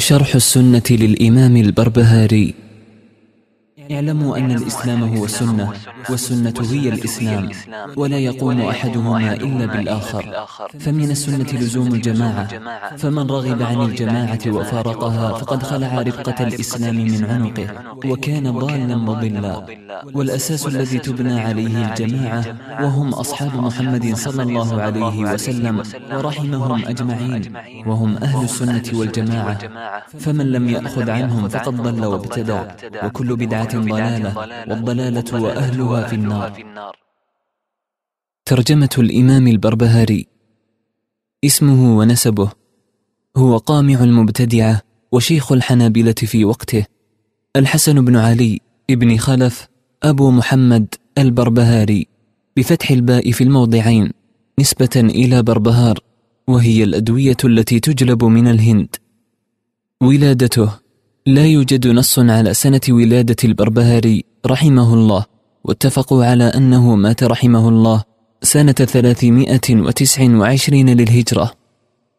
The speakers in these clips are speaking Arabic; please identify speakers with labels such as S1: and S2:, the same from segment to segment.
S1: شرح السنة للإمام البربهاري. اعلموا أن الإسلام هو السنة والسنة هي الإسلام. ولا يقوم أحدهما إلا بالآخر. فمن السنة لزوم الجماعة. فمن رغب عن الجماعة وفارقها فقد خلع رفقة الإسلام من عنقه. وكان ضالا مضلا. والأساس الذي تبنى عليه الجماعة وهم أصحاب محمد صلى الله عليه وسلم. ورحمهم أجمعين. وهم أهل السنة والجماعة. فمن لم يأخذ عنهم فقد ضل وابتدع. وكل بدعة ضلالة والضلالة وأهلها في النار. ترجمة الإمام البربهاري. اسمه ونسبه. هو قامع المبتدعة وشيخ الحنابلة في وقته. الحسن بن علي ابن خلف أبو محمد البربهاري بفتح الباء في الموضعين نسبة إلى بربهار وهي الأدوية التي تجلب من الهند. ولادته. لا يوجد نص على سنة ولادة البربهاري رحمه الله واتفقوا على أنه مات رحمه الله سنة ثلاثمائة وتسع وعشرين للهجرة.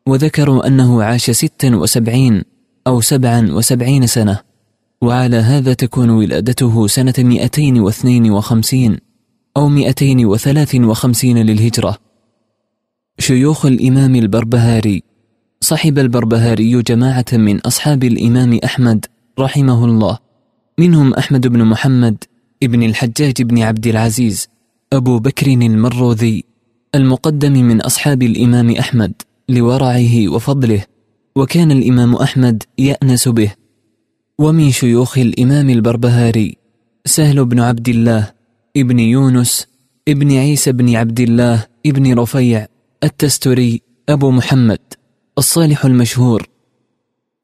S1: وذكروا أنه عاش ستا وسبعين أو سبعا وسبعين سنة. وعلى هذا تكون ولادته سنة مئتين واثنين وخمسين أو مئتين وثلاث وخمسين للهجرة. شيوخ الإمام البربهاري صحب البربهاري جماعة من أصحاب الإمام أحمد رحمه الله. منهم أحمد بن محمد ابن الحجاج بن عبد العزيز أبو بكر المروذي المقدم من أصحاب الإمام أحمد لورعه وفضله وكان الإمام أحمد يأنس به. ومن شيوخ الإمام البربهاري سهل بن عبد الله ابن يونس ابن عيسى بن عبد الله ابن رفيع التستري أبو محمد. الصالح المشهور.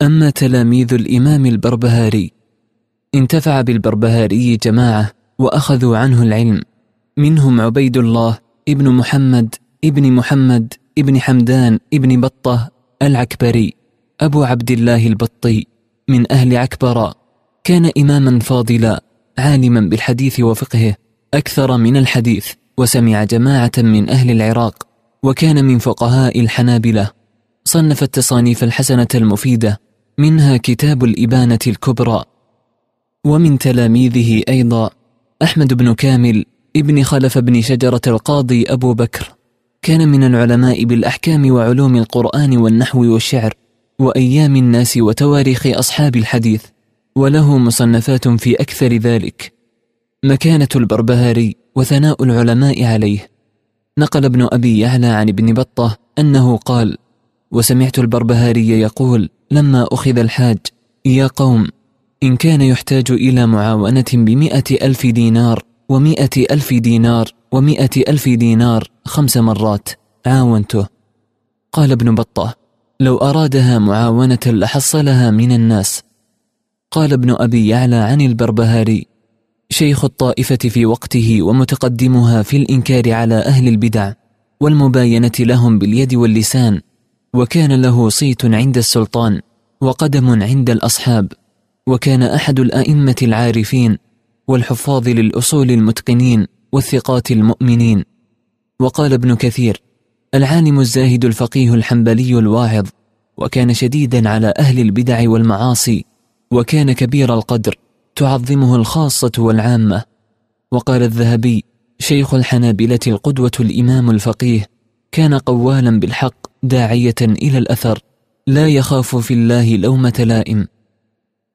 S1: أما تلاميذ الإمام البربهاري انتفع بالبربهاري جماعة وأخذوا عنه العلم. منهم عبيد الله ابن محمد ابن محمد ابن حمدان ابن بطة العكبري أبو عبد الله البطي من أهل عكبر كان إماما فاضلا عالما بالحديث وفقهه أكثر من الحديث وسمع جماعة من أهل العراق وكان من فقهاء الحنابلة. صنف التصانيف الحسنة المفيدة منها كتاب الإبانة الكبرى. ومن تلاميذه أيضا أحمد بن كامل ابن خلف بن شجرة القاضي أبو بكر. كان من العلماء بالأحكام وعلوم القرآن والنحو والشعر وأيام الناس وتواريخ أصحاب الحديث وله مصنفات في أكثر ذلك. مكانة البربهاري وثناء العلماء عليه. نقل ابن أبي يعلى عن ابن بطة أنه قال وسمعت البربهاري يقول لما أخذ الحاج يا قوم إن كان يحتاج إلى معاونة بمئة ألف دينار ومئة ألف دينار ومئة ألف دينار خمس مرات عاونته. قال ابن بطة لو أرادها معاونة لحصلها من الناس. قال ابن أبي يعلى عن البربهاري شيخ الطائفة في وقته ومتقدمها في الإنكار على أهل البدع والمباينة لهم باليد واللسان وكان له صيت عند السلطان وقدم عند الأصحاب وكان أحد الأئمة العارفين والحفاظ للأصول المتقنين والثقات المؤمنين. وقال ابن كثير العالم الزاهد الفقيه الحنبلي الواعظ وكان شديدا على أهل البدع والمعاصي وكان كبير القدر تعظمه الخاصة والعامة. وقال الذهبي شيخ الحنابلة القدوة الإمام الفقيه كان قوالا بالحق داعية إلى الأثر لا يخاف في الله لومة لائم.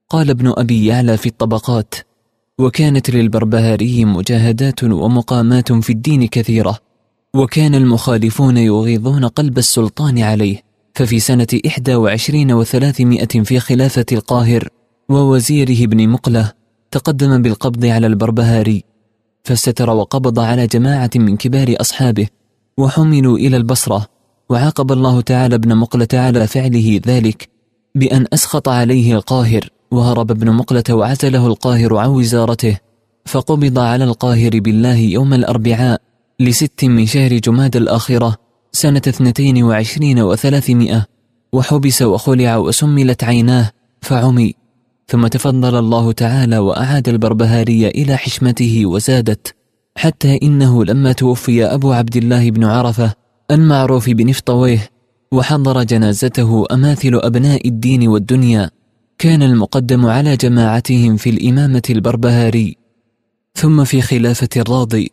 S1: قال ابن أبي يعلى في الطبقات وكانت للبربهاري مجاهدات ومقامات في الدين كثيرة وكان المخالفون يغيظون قلب السلطان عليه ففي سنة إحدى وعشرين وثلاثمائة في خلافة القاهر ووزيره ابن مقلة تقدم بالقبض على البربهاري فاستتر وقبض على جماعة من كبار أصحابه وحملوا إلى البصرة وعاقب الله تعالى ابن مقلة على فعله ذلك بأن أسخط عليه القاهر وهرب ابن مقلة وعزله القاهر عن وزارته فقبض على القاهر بالله يوم الأربعاء لست من شهر جماد الآخرة سنة اثنتين وعشرين وثلاثمائة وحبس وخلع وسملت عيناه فعمي. ثم تفضل الله تعالى وأعاد البربهاري إلى حشمته وزادت حتى إنه لما توفي أبو عبد الله بن عرفة المعروف بنفطويه وحضر جنازته أماثل أبناء الدين والدنيا كان المقدم على جماعتهم في الإمامة البربهاري. ثم في خلافة الراضي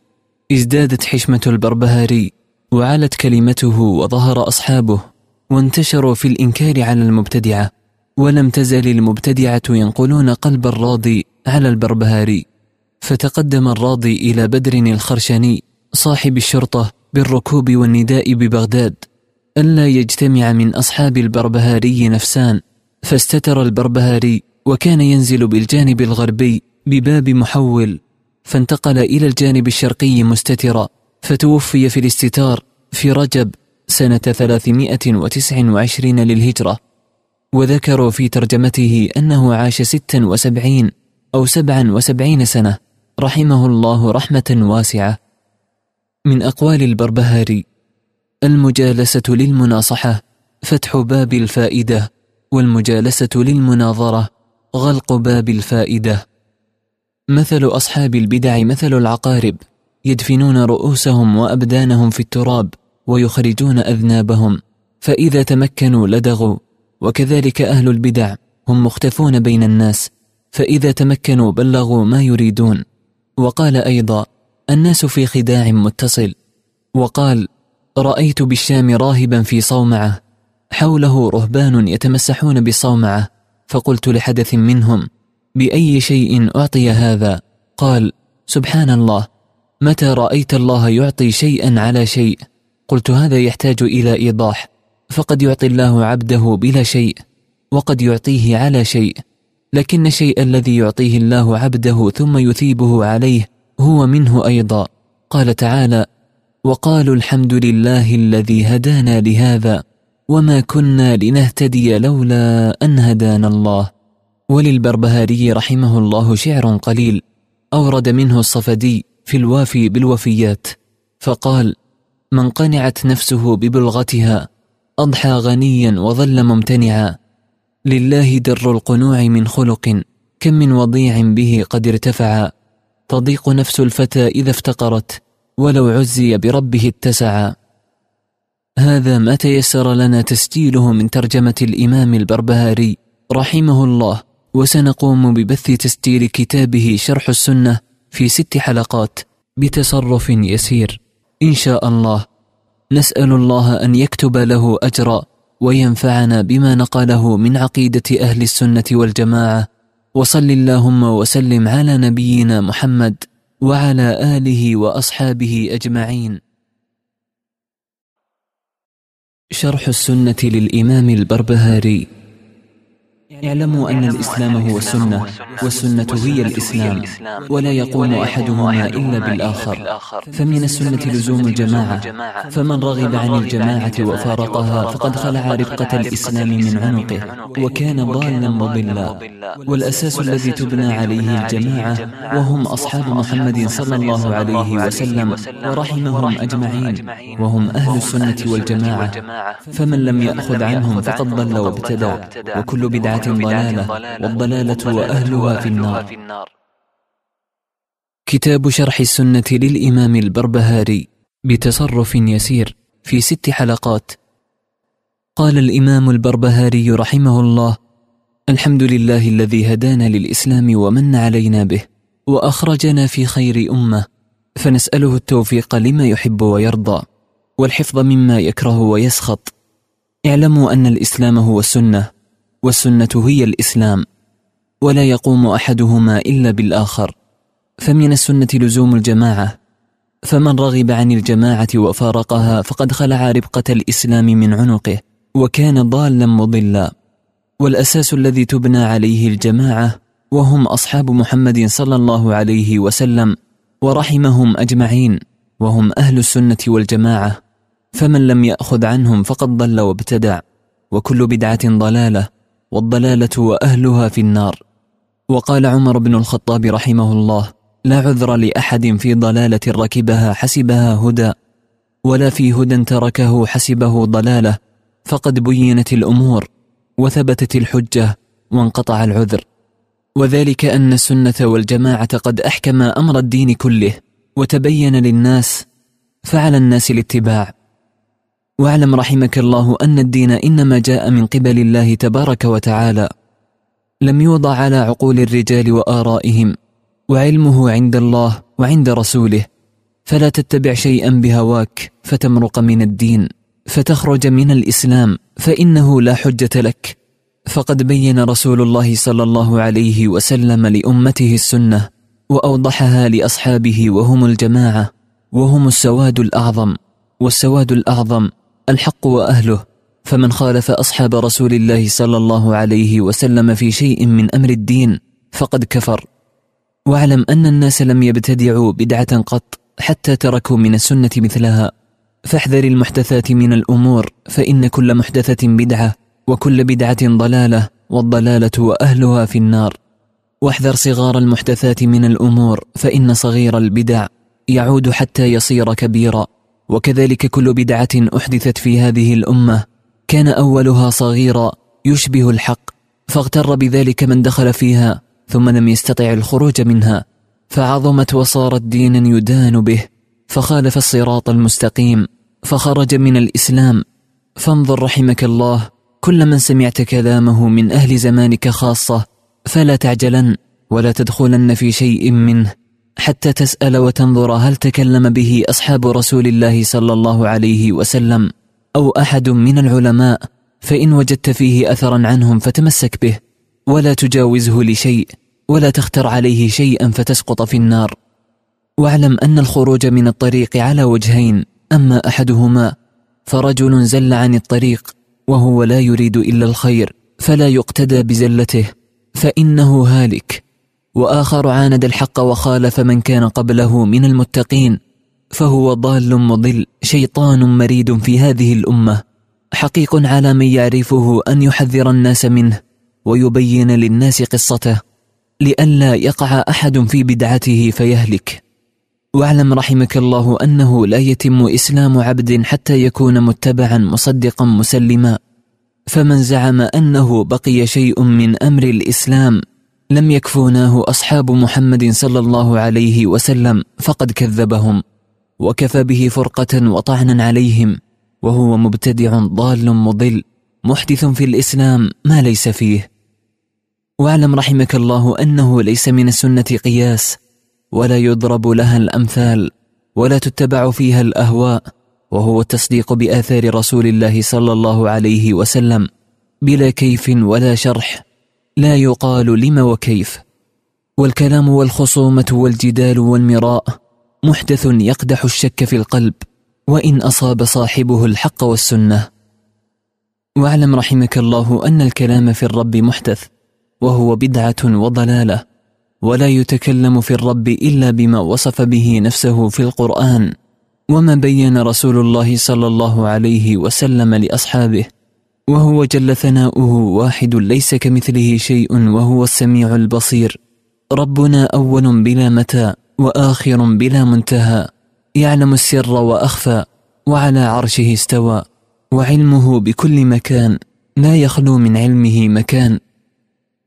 S1: ازدادت حشمة البربهاري وعلت كلمته وظهر أصحابه وانتشروا في الإنكار على المبتدعة ولم تزل المبتدعة ينقلون قلب الراضي على البربهاري. فتقدم الراضي إلى بدر الخرشني صاحب الشرطة بالركوب والنداء ببغداد. ألا يجتمع من أصحاب البربهاري نفسان فاستتر البربهاري وكان ينزل بالجانب الغربي بباب محول. فانتقل إلى الجانب الشرقي مستترا فتوفي في الاستتار في رجب سنة 329 للهجرة. وذكروا في ترجمته أنه عاش 76 أو 77 سنة. رحمه الله رحمة واسعة. من أقوال البربهاري المجالسة للمناصحة فتح باب الفائدة والمجالسة للمناظرة غلق باب الفائدة. مثل أصحاب البدع مثل العقارب يدفنون رؤوسهم وأبدانهم في التراب ويخرجون أذنابهم فإذا تمكنوا لدغوا. وكذلك أهل البدع هم مختفون بين الناس فإذا تمكنوا بلغوا ما يريدون. وقال أيضا الناس في خداع متصل. وقال رأيت بالشام راهبا في صومعة حوله رهبان يتمسحون بالصومعة فقلت لحدث منهم بأي شيء أعطي هذا؟ قال سبحان الله. متى رأيت الله يعطي شيئا على شيء؟ قلت هذا يحتاج إلى إيضاح. فقد يعطي الله عبده بلا شيء وقد يعطيه على شيء. لكن الشيء الذي يعطيه الله عبده ثم يثيبه عليه هو منه أيضا. قال تعالى وقالوا الحمد لله الذي هدانا لهذا وما كنا لنهتدي لولا أن هدانا الله. وللبربهاري رحمه الله شعر قليل أورد منه الصفدي في الوافي بالوفيات فقال من قنعت نفسه ببلغتها أضحى غنيا وظل ممتنعا. لله در القنوع من خلق كم من وضيع به قد ارتفعا تضيق نفس الفتى إذا افتقرت ولو عزي بربه اتسعا هذا ما تيسر لنا تسجيله من ترجمة الإمام البربهاري رحمه الله وسنقوم ببث تسجيل كتابه شرح السنة في ست حلقات بتصرف يسير. إن شاء الله. نسأل الله أن يكتب له أجرا. وينفعنا بما نقله من عقيدة أهل السنة والجماعة. وصل اللهم وسلم على نبينا محمد وعلى آله وأصحابه أجمعين. شرح السنة للإمام البربهاري. اعلموا أن الإسلام هو السنة والسنة هي الإسلام. ولا يقوم أحدهما إلا بالآخر. فمن السنة لزوم الجماعة. فمن رغب عن الجماعة وفارقها فقد خلع رفقة الإسلام من عنقه. وكان ضالا مضلا. والأساس الذي تبنى عليه الجماعة وهم أصحاب محمد صلى الله عليه وسلم. ورحمهم أجمعين. وهم أهل السنة والجماعة. فمن لم يأخذ عنهم فقد ضل وابتدع وكل بدعة ضلالة والضلالة وأهلها في النار. كتاب شرح السنة للإمام البربهاري بتصرف يسير في ست حلقات. قال الإمام البربهاري رحمه الله الحمد لله الذي هدانا للإسلام ومن علينا به وأخرجنا في خير أمة فنسأله التوفيق لما يحب ويرضى والحفظ مما يكره ويسخط. اعلموا أن الإسلام هو السنة والسنة هي الإسلام ولا يقوم أحدهما إلا بالآخر. فمن السنة لزوم الجماعة. فمن رغب عن الجماعة وفارقها فقد خلع ربقة الإسلام من عنقه وكان ضالا مضلا. والأساس الذي تبنى عليه الجماعة وهم أصحاب محمد صلى الله عليه وسلم ورحمهم أجمعين وهم أهل السنة والجماعة. فمن لم يأخذ عنهم فقد ضل وابتدع وكل بدعة ضلالة. والضلالة وأهلها في النار. وقال عمر بن الخطاب رحمه الله لا عذر لأحد في ضلالة ركبها حسبها هدى. ولا في هدى تركه حسبه ضلالة. فقد بينت الأمور وثبتت الحجة وانقطع العذر. وذلك أن السنة والجماعة قد أحكم أمر الدين كله وتبين للناس فعلى الناس الاتباع. واعلم رحمك الله أن الدين إنما جاء من قبل الله تبارك وتعالى لم يوضع على عقول الرجال وآرائهم وعلمه عند الله وعند رسوله فلا تتبع شيئا بهواك فتمرق من الدين فتخرج من الإسلام فإنه لا حجة لك. فقد بين رسول الله صلى الله عليه وسلم لأمته السنة وأوضحها لأصحابه وهم الجماعة وهم السواد الأعظم والسواد الأعظم الحق وأهله فمن خالف أصحاب رسول الله صلى الله عليه وسلم في شيء من أمر الدين فقد كفر. واعلم أن الناس لم يبتدعوا بدعة قط حتى تركوا من السنة مثلها. فاحذر المحدثات من الأمور فإن كل محدثة بدعة وكل بدعة ضلالة والضلالة وأهلها في النار. واحذر صغار المحدثات من الأمور فإن صغير البدع يعود حتى يصير كبيرا. وكذلك كل بدعة أحدثت في هذه الأمة. كان أولها صغيرا يشبه الحق فاغتر بذلك من دخل فيها ثم لم يستطع الخروج منها. فعظمت وصارت دينا يدان به فخالف الصراط المستقيم فخرج من الإسلام. فانظر رحمك الله كل من سمعت كلامه من أهل زمانك خاصة فلا تعجلن ولا تدخلن في شيء منه. حتى تسأل وتنظر هل تكلم به أصحاب رسول الله صلى الله عليه وسلم أو أحد من العلماء فإن وجدت فيه أثرا عنهم فتمسك به ولا تجاوزه لشيء ولا تختر عليه شيئا فتسقط في النار. واعلم أن الخروج من الطريق على وجهين أما أحدهما فرجل زل عن الطريق وهو لا يريد إلا الخير فلا يقتدى بزلته فإنه هالك. وآخر عاند الحق وخالف من كان قبله من المتقين فهو ضال مضل شيطان مريد في هذه الأمة. حقيق على من يعرفه أن يحذر الناس منه ويبين للناس قصته. لئلا يقع أحد في بدعته فيهلك. واعلم رحمك الله أنه لا يتم إسلام عبد حتى يكون متبعا مصدقا مسلما. فمن زعم أنه بقي شيء من أمر الإسلام لم يكفوناه أصحاب محمد صلى الله عليه وسلم فقد كذبهم وكفى به فرقة وطعنا عليهم وهو مبتدع ضال مضل محدث في الإسلام ما ليس فيه. واعلم رحمك الله أنه ليس من السنة قياس ولا يضرب لها الأمثال ولا تتبع فيها الأهواء وهو التصديق بآثار رسول الله صلى الله عليه وسلم بلا كيف ولا شرح. لا يقال لم وكيف. والكلام والخصومة والجدال والمراء محدث يقدح الشك في القلب وإن أصاب صاحبه الحق والسنة. واعلم رحمك الله أن الكلام في الرب محدث وهو بدعة وضلالة ولا يتكلم في الرب إلا بما وصف به نفسه في القرآن وما بين رسول الله صلى الله عليه وسلم لأصحابه. وهو جل ثناؤه واحد ليس كمثله شيء وهو السميع البصير. ربنا أول بلا متى وآخر بلا منتهى. يعلم السر وأخفى وعلى عرشه استوى. وعلمه بكل مكان لا يخلو من علمه مكان.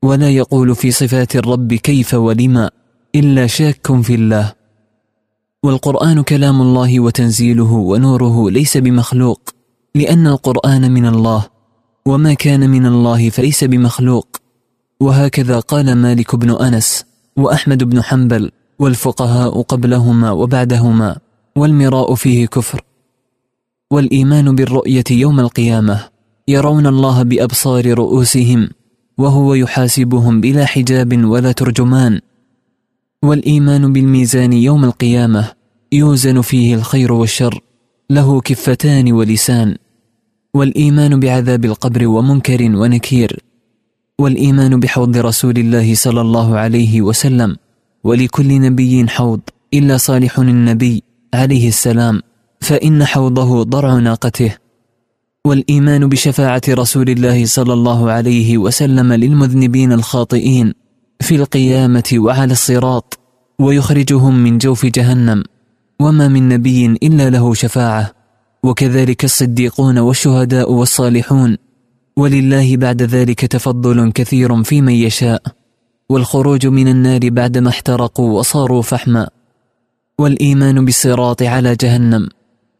S1: ولا يقول في صفات الرب كيف ولما إلا شاك في الله. والقرآن كلام الله وتنزيله ونوره ليس بمخلوق لأن القرآن من الله. وما كان من الله فليس بمخلوق. وهكذا قال مالك بن أنس وأحمد بن حنبل والفقهاء قبلهما وبعدهما والمراء فيه كفر. والإيمان بالرؤية يوم القيامة يرون الله بأبصار رؤوسهم وهو يحاسبهم بلا حجاب ولا ترجمان. والإيمان بالميزان يوم القيامة يوزن فيه الخير والشر له كفتان ولسان. والإيمان بعذاب القبر ومنكر ونكير والإيمان بحوض رسول الله صلى الله عليه وسلم ولكل نبي حوض إلا صالح النبي عليه السلام فإن حوضه ضرع ناقته. والإيمان بشفاعة رسول الله صلى الله عليه وسلم للمذنبين الخاطئين في القيامة وعلى الصراط ويخرجهم من جوف جهنم وما من نبي إلا له شفاعة. وكذلك الصديقون والشهداء والصالحون. ولله بعد ذلك تفضل كثير في من يشاء. والخروج من النار بعدما احترقوا وصاروا فحما. والإيمان بالصراط على جهنم.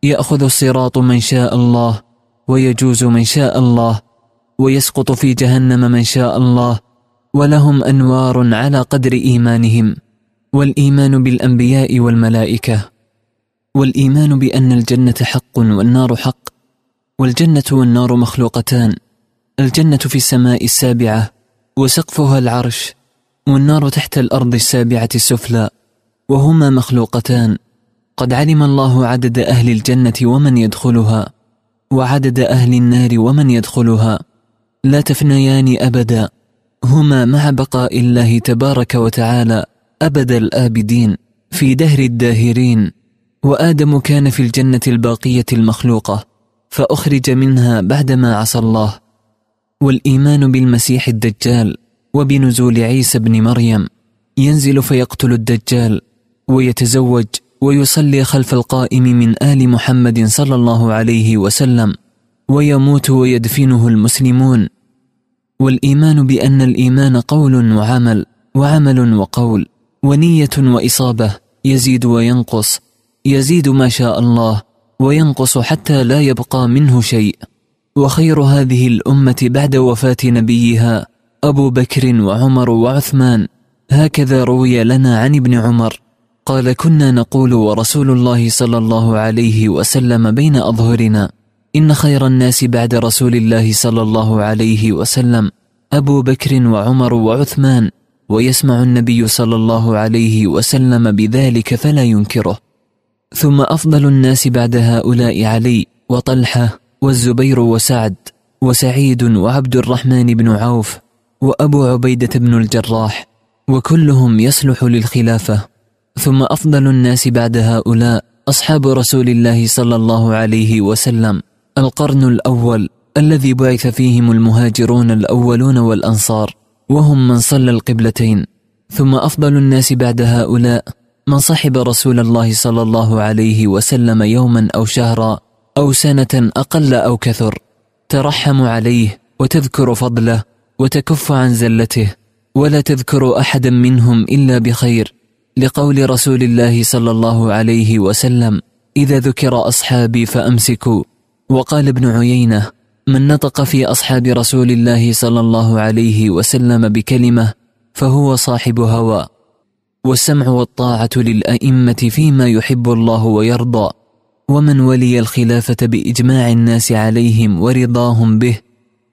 S1: يأخذ الصراط من شاء الله ويجوز من شاء الله ويسقط في جهنم من شاء الله. ولهم أنوار على قدر إيمانهم. والإيمان بالأنبياء والملائكة. والإيمان بأن الجنة حق والنار حق والجنة والنار مخلوقتان الجنة في السماء السابعة وسقفها العرش والنار تحت الأرض السابعة السفلى وهما مخلوقتان. قد علم الله عدد أهل الجنة ومن يدخلها وعدد أهل النار ومن يدخلها. لا تفنيان أبدا هما مع بقاء الله تبارك وتعالى أبد الآبدين في دهر الداهرين. وآدم كان في الجنة الباقية المخلوقة فأخرج منها بعدما عصى الله. والإيمان بالمسيح الدجال وبنزول عيسى بن مريم ينزل فيقتل الدجال ويتزوج ويصلي خلف القائم من آل محمد صلى الله عليه وسلم ويموت ويدفنه المسلمون. والإيمان بأن الإيمان قول وعمل وعمل وقول ونية وإصابة يزيد وينقص. يزيد ما شاء الله وينقص حتى لا يبقى منه شيء. وخير هذه الأمة بعد وفاة نبيها أبو بكر وعمر وعثمان. هكذا روي لنا عن ابن عمر. قال كنا نقول ورسول الله صلى الله عليه وسلم بين أظهرنا إن خير الناس بعد رسول الله صلى الله عليه وسلم أبو بكر وعمر وعثمان. ويسمع النبي صلى الله عليه وسلم بذلك فلا ينكره. ثم أفضل الناس بعد هؤلاء علي وطلحة والزبير وسعد وسعيد وعبد الرحمن بن عوف وأبو عبيدة بن الجراح وكلهم يصلح للخلافة. ثم أفضل الناس بعد هؤلاء أصحاب رسول الله صلى الله عليه وسلم القرن الأول الذي بعث فيهم المهاجرون الأولون والأنصار وهم من صلى القبلتين. ثم أفضل الناس بعد هؤلاء من صحب رسول الله صلى الله عليه وسلم يوما أو شهرا أو سنة أقل أو كثر ترحم عليه وتذكر فضله وتكف عن زلته ولا تذكر احدا منهم إلا بخير لقول رسول الله صلى الله عليه وسلم إذا ذكر أصحابي فأمسكوا. وقال ابن عيينة من نطق في أصحاب رسول الله صلى الله عليه وسلم بكلمة فهو صاحب هوى. والسمع والطاعة للأئمة فيما يحب الله ويرضى ومن ولي الخلافة بإجماع الناس عليهم ورضاهم به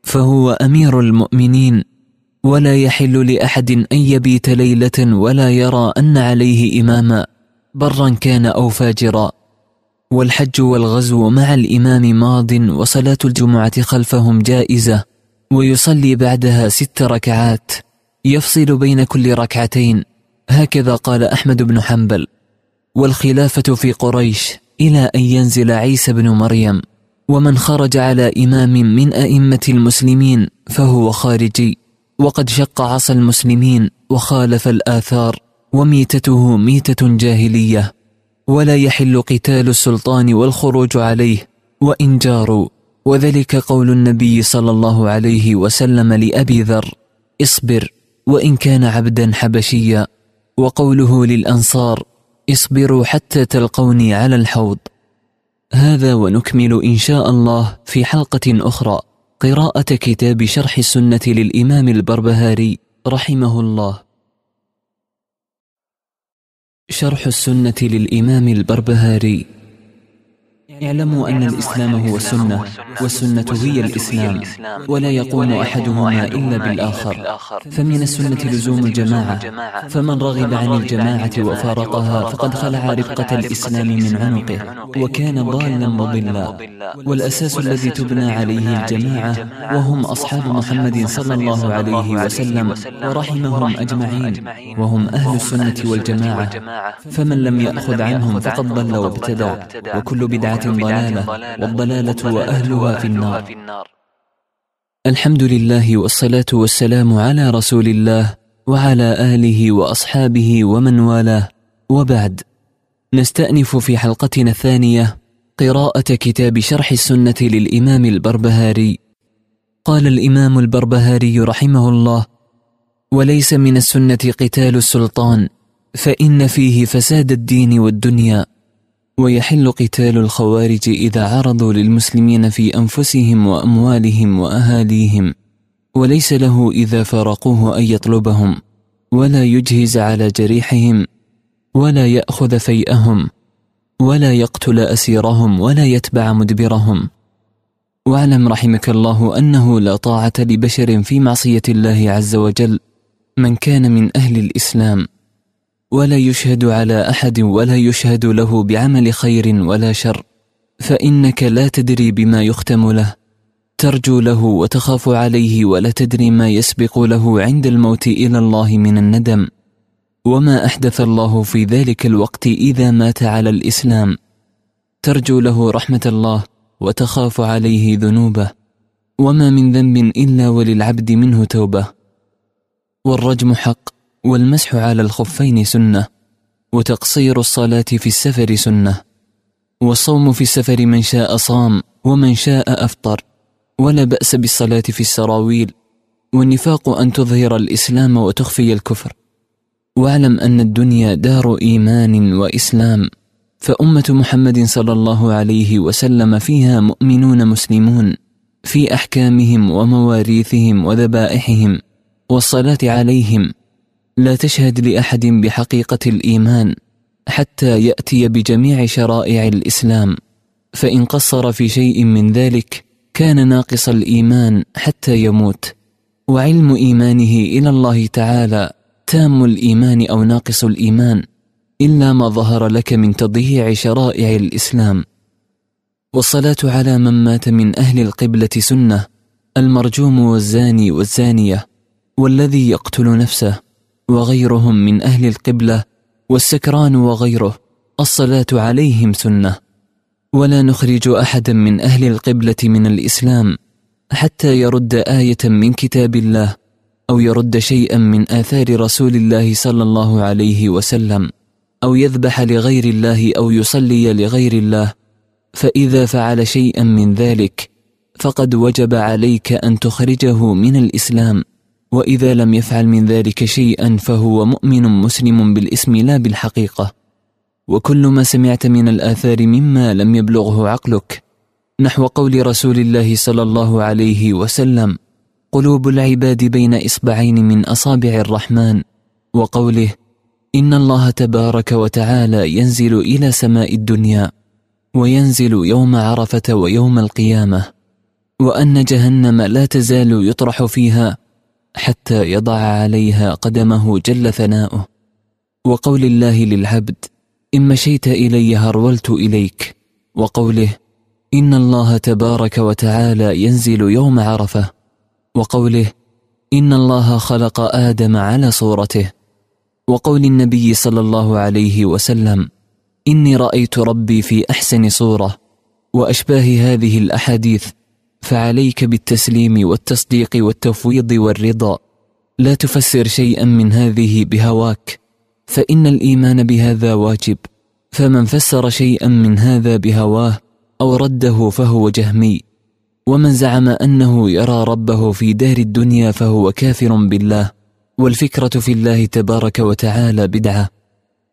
S1: فهو أمير المؤمنين ولا يحل لأحد أن يبيت ليلة ولا يرى أن عليه إماما برا كان أو فاجرا. والحج والغزو مع الإمام ماض وصلاة الجمعة خلفهم جائزة ويصلي بعدها ست ركعات يفصل بين كل ركعتين. هكذا قال أحمد بن حنبل والخلافة في قريش إلى أن ينزل عيسى بن مريم ومن خرج على إمام من أئمة المسلمين فهو خارجي وقد شق عصا المسلمين وخالف الآثار وميتته ميتة جاهلية ولا يحل قتال السلطان والخروج عليه وإن جاروا وذلك قول النبي صلى الله عليه وسلم لأبي ذر اصبر وإن كان عبدا حبشيا. وقوله للأنصار اصبروا حتى تلقوني على الحوض. هذا ونكمل إن شاء الله في حلقة أخرى قراءة كتاب شرح السنة للإمام البربهاري رحمه الله. شرح السنة للإمام البربهاري. اعلموا أن الإسلام هو السنة والسنة هي الإسلام ولا يقوم أحدهما إلا بالآخر. فمن السنة لزوم الجماعة. فمن رغب عن الجماعة وفارقها فقد خلع رفقة الإسلام من عنقه. وكان ضالا مضلا. والأساس الذي تبنى عليه الجماعة وهم أصحاب محمد صلى الله عليه وسلم. ورحمهم أجمعين. وهم أهل السنة والجماعة. فمن لم يأخذ عنهم فقد ضل وابتدع. وكل بدعة ضلالة والضلالة وأهلها في النار. الحمد لله والصلاة والسلام على رسول الله وعلى آله وأصحابه ومن والاه. وبعد نستأنف في حلقتنا الثانية قراءة كتاب شرح السنة للإمام البربهاري. قال الإمام البربهاري رحمه الله وليس من السنة قتال السلطان فإن فيه فساد الدين والدنيا. ويحل قتال الخوارج إذا عرضوا للمسلمين في أنفسهم وأموالهم وأهاليهم وليس له إذا فارقوه أن يطلبهم ولا يجهز على جريحهم ولا يأخذ فيئهم ولا يقتل أسيرهم ولا يتبع مدبرهم. واعلم رحمك الله أنه لا طاعة لبشر في معصية الله عز وجل من كان من أهل الإسلام. ولا يشهد على أحد ولا يشهد له بعمل خير ولا شر فإنك لا تدري بما يختم له. ترجو له وتخاف عليه ولا تدري ما يسبق له عند الموت إلى الله من الندم. وما أحدث الله في ذلك الوقت إذا مات على الإسلام. ترجو له رحمة الله وتخاف عليه ذنوبه. وما من ذنب إلا وللعبد منه توبة. والرجم حق. والمسح على الخفين سنة وتقصير الصلاة في السفر سنة والصوم في السفر من شاء صام ومن شاء أفطر ولا بأس بالصلاة في السراويل والنفاق أن تظهر الإسلام وتخفي الكفر. واعلم أن الدنيا دار إيمان وإسلام فأمة محمد صلى الله عليه وسلم فيها مؤمنون مسلمون في أحكامهم ومواريثهم وذبائحهم والصلاة عليهم لا تشهد لأحد بحقيقة الإيمان حتى يأتي بجميع شرائع الإسلام فإن قصر في شيء من ذلك كان ناقص الإيمان حتى يموت. وعلم إيمانه إلى الله تعالى تام الإيمان أو ناقص الإيمان إلا ما ظهر لك من تضييع شرائع الإسلام. والصلاة على من مات من أهل القبلة سنة المرجوم والزاني والزانية والذي يقتل نفسه. وغيرهم من أهل القبلة والسكران وغيره الصلاة عليهم سنة. ولا نخرج أحدا من أهل القبلة من الإسلام حتى يرد آية من كتاب الله أو يرد شيئا من آثار رسول الله صلى الله عليه وسلم أو يذبح لغير الله أو يصلي لغير الله. فإذا فعل شيئا من ذلك فقد وجب عليك أن تخرجه من الإسلام. وإذا لم يفعل من ذلك شيئا فهو مؤمن مسلم بالاسم لا بالحقيقة. وكل ما سمعت من الآثار مما لم يبلغه عقلك. نحو قول رسول الله صلى الله عليه وسلم قلوب العباد بين إصبعين من أصابع الرحمن. وقوله إن الله تبارك وتعالى ينزل إلى سماء الدنيا وينزل يوم عرفة ويوم القيامة. وأن جهنم لا تزال يطرح فيها حتى يضع عليها قدمه جل ثناؤه. وقول الله للعبد إن مشيت إلي هرولت إليك. وقوله إن الله تبارك وتعالى ينزل يوم عرفة. وقوله إن الله خلق آدم على صورته. وقول النبي صلى الله عليه وسلم إني رأيت ربي في أحسن صورة. وأشباه هذه الأحاديث فعليك بالتسليم والتصديق والتفويض والرضا. لا تفسر شيئا من هذه بهواك فإن الإيمان بهذا واجب. فمن فسر شيئا من هذا بهواه أو رده فهو جهمي. ومن زعم أنه يرى ربه في دار الدنيا فهو كافر بالله. والفكرة في الله تبارك وتعالى بدعة.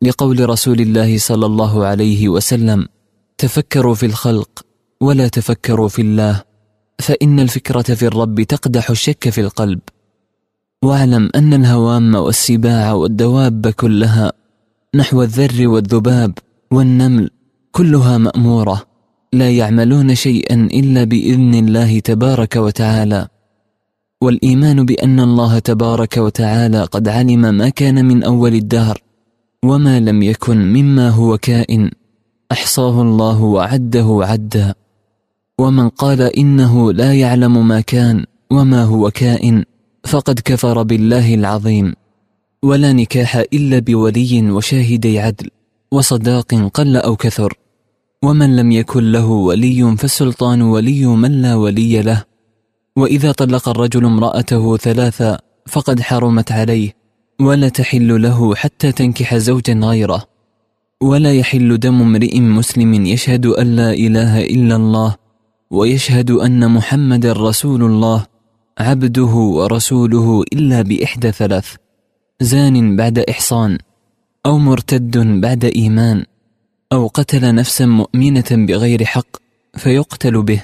S1: لقول رسول الله صلى الله عليه وسلم تفكروا في الخلق ولا تفكروا في الله. فإن الفكرة في الرب تقدح الشك في القلب. واعلم أن الهوام والسباع والدواب كلها نحو الذر والذباب والنمل كلها مأمورة لا يعملون شيئا إلا بإذن الله تبارك وتعالى. والإيمان بأن الله تبارك وتعالى قد علم ما كان من أول الدهر وما لم يكن مما هو كائن أحصاه الله وعده عدا. ومن قال إنه لا يعلم ما كان وما هو كائن فقد كفر بالله العظيم. ولا نكاح إلا بولي وشاهدي عدل وصداق قل أو كثر. ومن لم يكن له ولي فالسلطان ولي من لا ولي له. وإذا طلق الرجل امرأته ثلاثا فقد حرمت عليه. ولا تحل له حتى تنكح زوجا غيره. ولا يحل دم امرئ مسلم يشهد أن لا إله إلا الله. ويشهد أن محمد رسول الله عبده ورسوله إلا بإحدى ثلاث زان بعد إحصان أو مرتد بعد إيمان أو قتل نفسا مؤمنة بغير حق فيقتل به.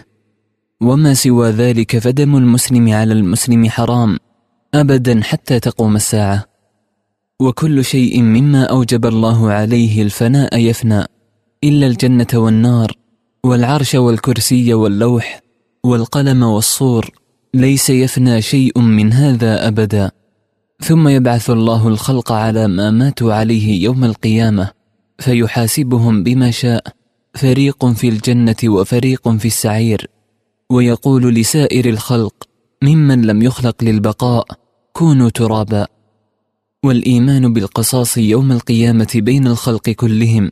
S1: وما سوى ذلك فدم المسلم على المسلم حرام أبدا حتى تقوم الساعة. وكل شيء مما أوجب الله عليه الفناء يفنى إلا الجنة والنار. والعرش والكرسي واللوح والقلم والصور ليس يفنى شيء من هذا أبدا. ثم يبعث الله الخلق على ما ماتوا عليه يوم القيامة فيحاسبهم بما شاء. فريق في الجنة وفريق في السعير. ويقول لسائر الخلق ممن لم يخلق للبقاء كونوا ترابا. والإيمان بالقصاص يوم القيامة بين الخلق كلهم.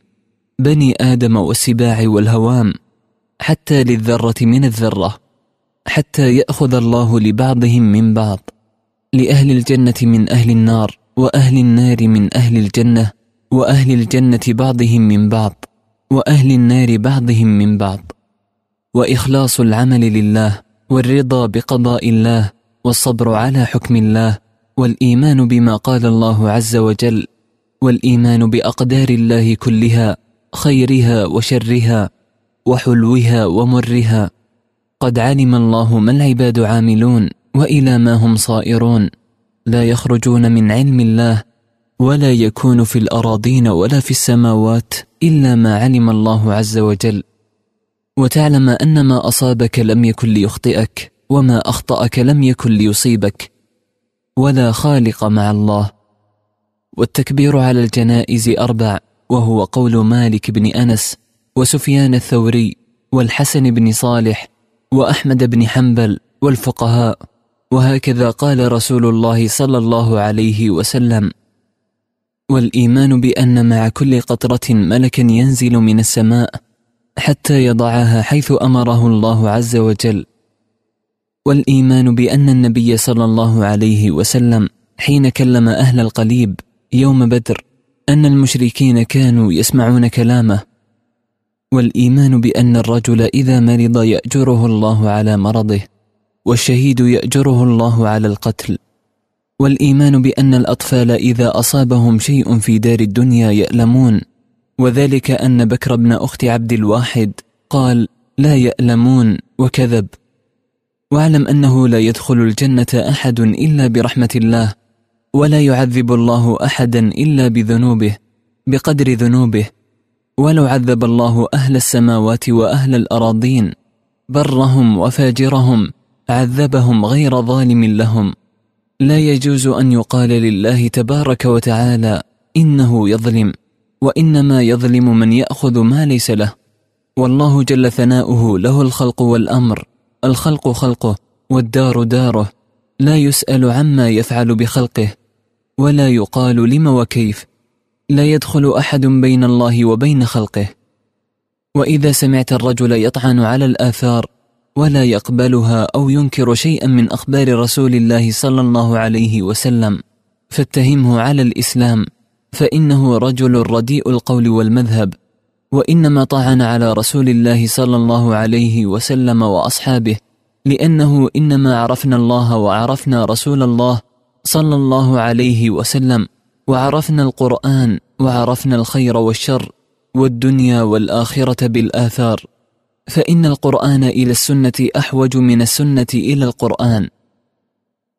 S1: بني آدم والسباع والهوام حتى للذرة من الذرة حتى يأخذ الله لبعضهم من بعض لأهل الجنة من أهل النار وأهل النار من أهل الجنة وأهل الجنة بعضهم من بعض وأهل النار بعضهم من بعض. وإخلاص العمل لله والرضا بقضاء الله والصبر على حكم الله والإيمان بما قال الله عز وجل والإيمان بأقدار الله كلها. خيرها وشرها وحلوها ومرها. قد علم الله ما العباد عاملون وإلى ما هم صائرون. لا يخرجون من علم الله ولا يكون في الأراضين ولا في السماوات إلا ما علم الله عز وجل. وتعلم أن ما أصابك لم يكن ليخطئك وما أخطأك لم يكن ليصيبك. ولا خالق مع الله. والتكبير على الجنائز أربع. وهو قول مالك بن أنس وسفيان الثوري والحسن بن صالح وأحمد بن حنبل والفقهاء. وهكذا قال رسول الله صلى الله عليه وسلم والإيمان بأن مع كل قطرة ملكا ينزل من السماء حتى يضعها حيث أمره الله عز وجل. والإيمان بأن النبي صلى الله عليه وسلم حين كلم أهل القليب يوم بدر أن المشركين كانوا يسمعون كلامه والإيمان بأن الرجل إذا مرض يأجره الله على مرضه والشهيد يأجره الله على القتل والإيمان بأن الأطفال إذا أصابهم شيء في دار الدنيا يألمون وذلك أن بكر بن أخت عبد الواحد قال لا يألمون وكذب. واعلم أنه لا يدخل الجنة أحد إلا برحمة الله ولا يعذب الله أحدا إلا بذنوبه بقدر ذنوبه. ولو عذب الله أهل السماوات وأهل الأراضين برهم وفاجرهم عذبهم غير ظالم لهم. لا يجوز أن يقال لله تبارك وتعالى إنه يظلم وإنما يظلم من يأخذ ما ليس له. والله جل ثناؤه له الخلق والأمر الخلق خلقه والدار داره. لا يسأل عما يفعل بخلقه. ولا يقال لم وكيف. لا يدخل أحد بين الله وبين خلقه. وإذا سمعت الرجل يطعن على الآثار ولا يقبلها أو ينكر شيئا من أخبار رسول الله صلى الله عليه وسلم فاتهمه على الإسلام فإنه رجل رديء القول والمذهب. وإنما طعن على رسول الله صلى الله عليه وسلم وأصحابه لأنه إنما عرفنا الله وعرفنا رسول الله صلى الله عليه وسلم وعرفنا القرآن وعرفنا الخير والشر والدنيا والآخرة بالآثار. فإن القرآن إلى السنة أحوج من السنة إلى القرآن.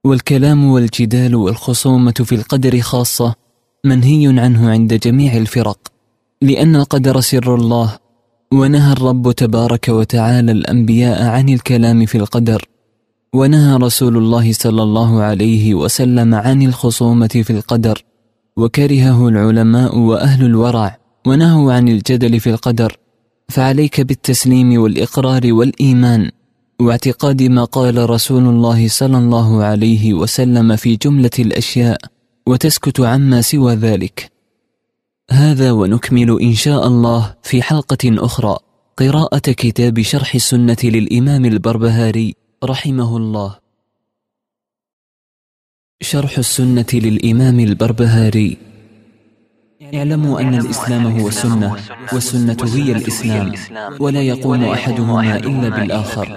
S1: والكلام والجدال والخصومة في القدر خاصة منهي عنه عند جميع الفرق. لأن القدر سر الله ونهى الرب تبارك وتعالى الأنبياء عن الكلام في القدر. ونهى رسول الله صلى الله عليه وسلم عن الخصومة في القدر وكرهه العلماء وأهل الورع ونهوا عن الجدل في القدر فعليك بالتسليم والإقرار والإيمان واعتقاد ما قال رسول الله صلى الله عليه وسلم في جملة الأشياء وتسكت عما سوى ذلك. هذا ونكمل إن شاء الله في حلقة أخرى قراءة كتاب شرح السنة للإمام البربهاري. رحمه الله شرح السنة للإمام البربهاري. اعلموا أن الإسلام هو السنة والسنة هي الإسلام. ولا يقوم أحدهما إلا بالآخر.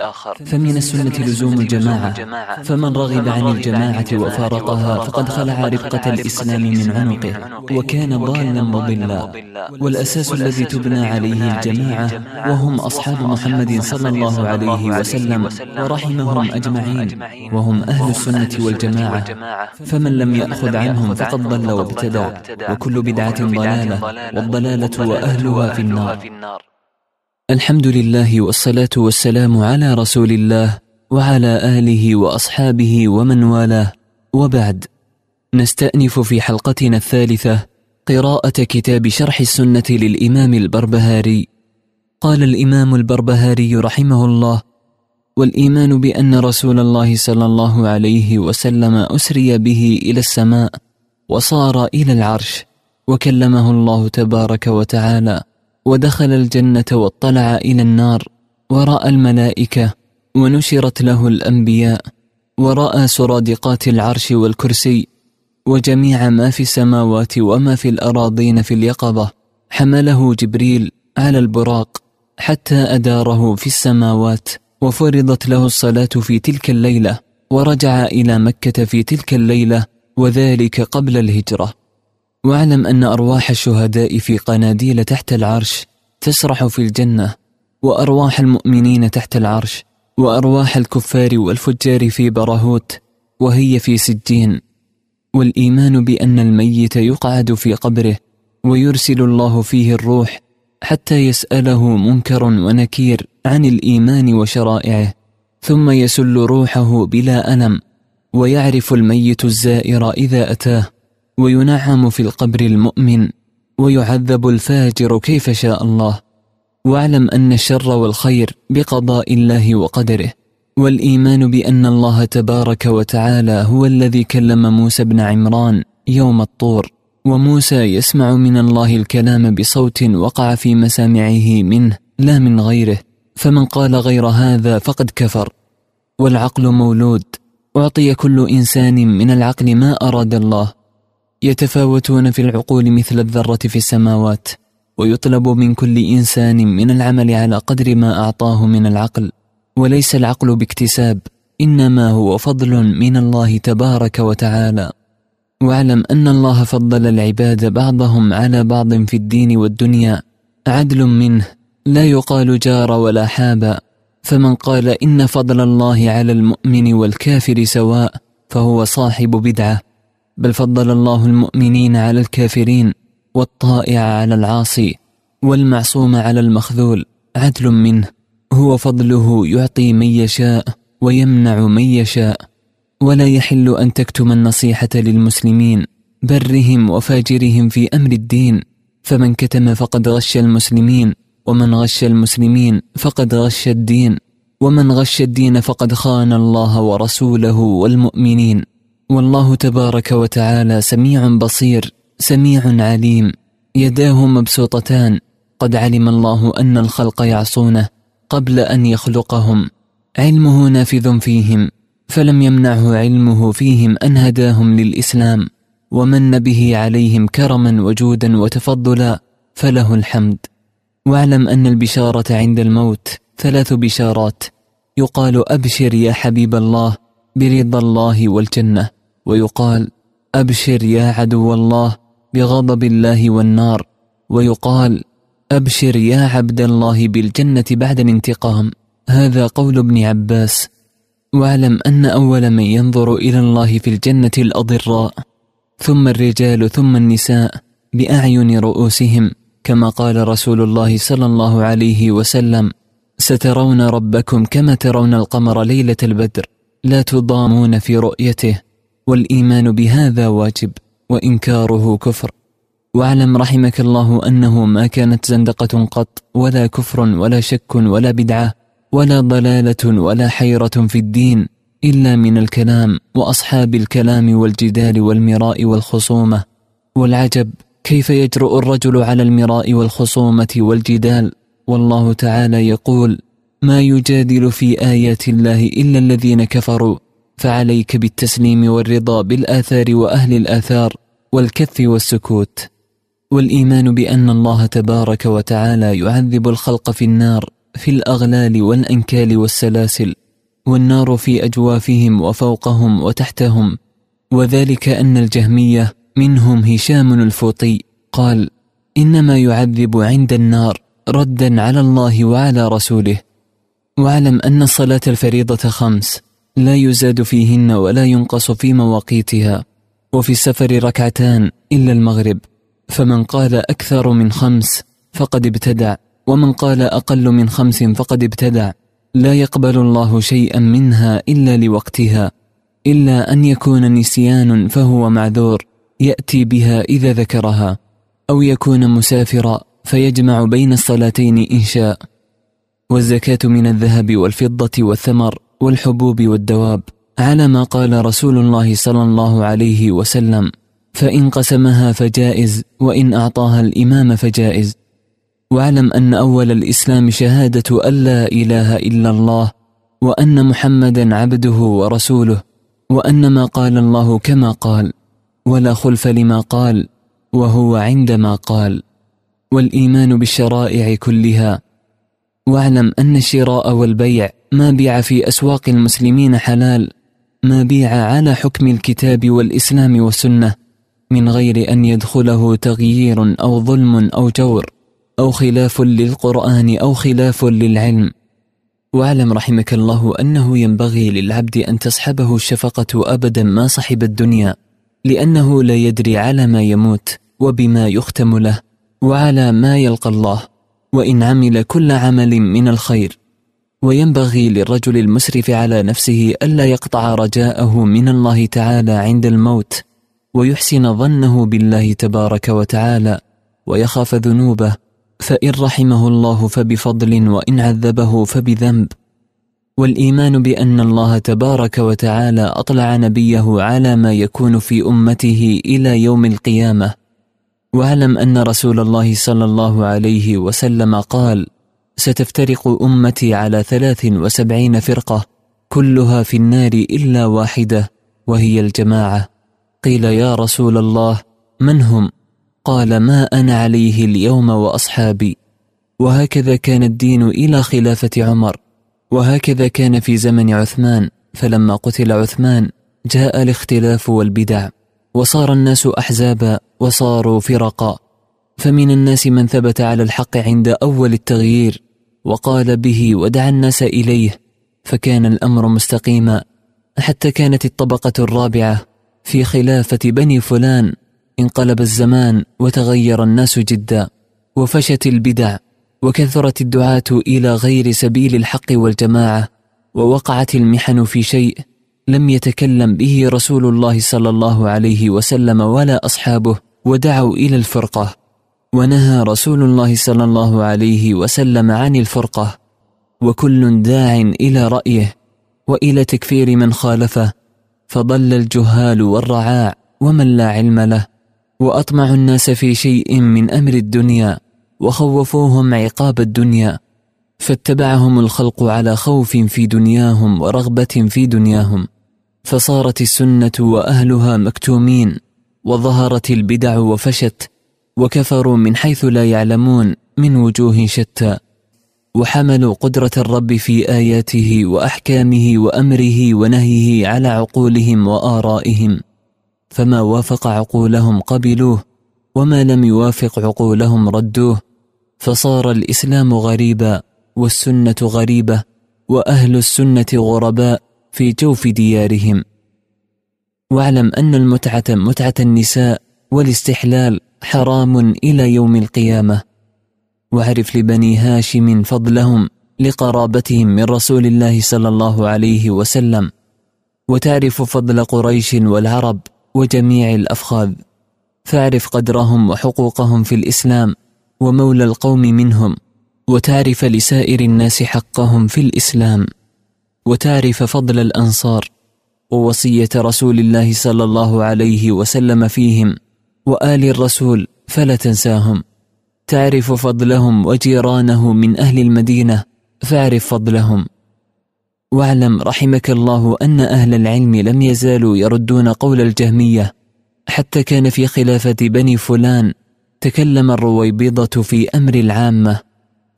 S1: فمن السنة لزوم الجماعة. فمن رغب عن الجماعة وفارقها فقد خلع رفقة الإسلام من عنقه. وكان ضالا مضلا. والأساس الذي تبنى عليه الجماعة وهم أصحاب محمد صلى الله عليه وسلم. ورحمهم أجمعين. وهم أهل السنة والجماعة. فمن لم يأخذ عنهم فقد ضل وابتدع. وكل بدعة ضلالة والضلالة وأهلها في النار. الحمد لله والصلاة والسلام على رسول الله وعلى آله وأصحابه ومن والاه. وبعد نستأنف في حلقتنا الثالثة قراءة كتاب شرح السنة للإمام البربهاري. قال الإمام البربهاري رحمه الله والإيمان بأن رسول الله صلى الله عليه وسلم أسري به إلى السماء وصار إلى العرش وكلمه الله تبارك وتعالى ودخل الجنة واطلع إلى النار ورأى الملائكة ونشرت له الأنبياء ورأى سرادقات العرش والكرسي وجميع ما في السماوات وما في الأراضين في اليقظة حمله جبريل على البراق حتى أداره في السماوات وفرضت له الصلاة في تلك الليلة ورجع إلى مكة في تلك الليلة وذلك قبل الهجرة. واعلم أن أرواح الشهداء في قناديل تحت العرش تسرح في الجنة وأرواح المؤمنين تحت العرش وأرواح الكفار والفجار في برهوت وهي في سجين. والإيمان بأن الميت يقعد في قبره ويرسل الله فيه الروح حتى يسأله منكر ونكير عن الإيمان وشرائعه ثم يسل روحه بلا ألم ويعرف الميت الزائر إذا أتاه. وينعم في القبر المؤمن ويعذب الفاجر كيف شاء الله. واعلم أن الشر والخير بقضاء الله وقدره والإيمان بأن الله تبارك وتعالى هو الذي كلم موسى بن عمران يوم الطور وموسى يسمع من الله الكلام بصوت وقع في مسامعه منه لا من غيره فمن قال غير هذا فقد كفر. والعقل مولود أعطي كل إنسان من العقل ما أراد الله. يتفاوتون في العقول مثل الذرة في السماوات ويطلب من كل إنسان من العمل على قدر ما أعطاه من العقل. وليس العقل باكتساب إنما هو فضل من الله تبارك وتعالى. واعلم أن الله فضل العباد بعضهم على بعض في الدين والدنيا. عدل منه لا يقال جار ولا حاب. فمن قال إن فضل الله على المؤمن والكافر سواء فهو صاحب بدعة. بل فضل الله المؤمنين على الكافرين والطائع على العاصي والمعصوم على المخذول عدل منه. هو فضله يعطي من يشاء ويمنع من يشاء. ولا يحل أن تكتم النصيحة للمسلمين برهم وفاجرهم في أمر الدين. فمن كتم فقد غش المسلمين ومن غش المسلمين فقد غش الدين. ومن غش الدين فقد خان الله ورسوله والمؤمنين. والله تبارك وتعالى سميع بصير سميع عليم يداه مبسوطتان. قد علم الله أن الخلق يعصونه قبل أن يخلقهم. علمه نافذ فيهم فلم يمنعه علمه فيهم أن هداهم للإسلام. ومن به عليهم كرما وجودا وتفضلا فله الحمد. واعلم أن البشارة عند الموت ثلاث بشارات. يقال أبشر يا حبيب الله برضا الله والجنة. ويقال أبشر يا عدو الله بغضب الله والنار. ويقال أبشر يا عبد الله بالجنة بعد الانتقام. هذا قول ابن عباس. واعلم أن أول من ينظر إلى الله في الجنة الأضراء ثم الرجال ثم النساء بأعين رؤوسهم كما قال رسول الله صلى الله عليه وسلم سترون ربكم كما ترون القمر ليلة البدر. لا تضامون في رؤيته والإيمان بهذا واجب وإنكاره كفر. واعلم رحمك الله أنه ما كانت زندقة قط ولا كفر ولا شك ولا بدعة ولا ضلالة ولا حيرة في الدين إلا من الكلام وأصحاب الكلام والجدال والمراء والخصومة. والعجب كيف يجرؤ الرجل على المراء والخصومة والجدال؟ والله تعالى يقول ما يجادل في آيات الله إلا الذين كفروا. فعليك بالتسليم والرضا بالآثار وأهل الآثار والكف والسكوت. والإيمان بأن الله تبارك وتعالى يعذب الخلق في النار في الأغلال والأنكال والسلاسل والنار في أجوافهم وفوقهم وتحتهم. وذلك أن الجهمية منهم هشام الفوطي قال إنما يعذب عند النار ردا على الله وعلى رسوله. واعلم أن الصلاة الفريضة خمس. لا يزاد فيهن ولا ينقص في مواقيتها. وفي السفر ركعتان إلا المغرب. فمن قال أكثر من خمس فقد ابتدع. ومن قال أقل من خمس فقد ابتدع. لا يقبل الله شيئا منها إلا لوقتها. إلا أن يكون نسيان فهو معذور يأتي بها إذا ذكرها. أو يكون مسافرا فيجمع بين الصلاتين إن شاء. والزكاة من الذهب والفضة والثمر والحبوب والدواب على ما قال رسول الله صلى الله عليه وسلم فإن قسمها فجائز وإن أعطاها الإمام فجائز. واعلم أن أول الإسلام شهادة أن لا إله إلا الله وأن محمدا عبده ورسوله وأن ما قال الله كما قال ولا خلف لما قال وهو عندما قال. والإيمان بالشرائع كلها واعلم أن الشراء والبيع ما بيع في أسواق المسلمين حلال ما بيع على حكم الكتاب والإسلام والسنة من غير أن يدخله تغيير أو ظلم أو جور أو خلاف للقرآن أو خلاف للعلم. واعلم رحمك الله أنه ينبغي للعبد أن تصحبه الشفقة أبدا ما صحب الدنيا لأنه لا يدري على ما يموت وبما يختم له وعلى ما يلقى الله. وإن عمل كل عمل من الخير. وينبغي للرجل المسرف على نفسه ألا يقطع رجاءه من الله تعالى عند الموت ويحسن ظنه بالله تبارك وتعالى ويخاف ذنوبه فإن رحمه الله فبفضل وإن عذبه فبذنب. والإيمان بأن الله تبارك وتعالى أطلع نبيه على ما يكون في أمته إلى يوم القيامة. واعلم أن رسول الله صلى الله عليه وسلم قال ستفترق أمتي على ثلاث وسبعين فرقة كلها في النار إلا واحدة وهي الجماعة. قيل يا رسول الله من هم؟ قال ما أنا عليه اليوم وأصحابي. وهكذا كان الدين إلى خلافة عمر. وهكذا كان في زمن عثمان فلما قتل عثمان جاء الاختلاف والبدع. وصار الناس أحزابا وصاروا فرقا. فمن الناس من ثبت على الحق عند أول التغيير وقال به ودعا الناس إليه فكان الأمر مستقيما. حتى كانت الطبقة الرابعة في خلافة بني فلان انقلب الزمان وتغير الناس جدا وفشت البدع وكثرت الدعاة إلى غير سبيل الحق والجماعة ووقعت المحن في شيء لم يتكلم به رسول الله صلى الله عليه وسلم ولا أصحابه ودعوا إلى الفرقة. ونهى رسول الله صلى الله عليه وسلم عن الفرقة. وكل داع إلى رأيه. وإلى تكفير من خالفه. فضل الجهال والرعاع ومن لا علم له. وأطمع الناس في شيء من أمر الدنيا. وخوفوهم عقاب الدنيا. فاتبعهم الخلق على خوف في دنياهم ورغبة في دنياهم. فصارت السنة وأهلها مكتومين وظهرت البدع وفشت وكفروا من حيث لا يعلمون من وجوه شتى. وحملوا قدرة الرب في آياته وأحكامه وأمره ونهيه على عقولهم وآرائهم. فما وافق عقولهم قبلوه وما لم يوافق عقولهم ردوه. فصار الإسلام غريبا والسنة غريبة وأهل السنة غرباء. في جوف ديارهم. واعلم أن المتعة متعة النساء والاستحلال حرام إلى يوم القيامة. واعرف لبني هاشم فضلهم لقرابتهم من رسول الله صلى الله عليه وسلم. وتعرف فضل قريش والعرب وجميع الأفخاذ. فاعرف قدرهم وحقوقهم في الإسلام ومولى القوم منهم. وتعرف لسائر الناس حقهم في الإسلام. وتعرف فضل الأنصار ووصية رسول الله صلى الله عليه وسلم فيهم وآل الرسول فلا تنساهم. تعرف فضلهم وجيرانه من أهل المدينة فاعرف فضلهم. واعلم رحمك الله أن أهل العلم لم يزالوا يردون قول الجهمية حتى كان في خلافة بني فلان تكلم الرويبضة في أمر العامة.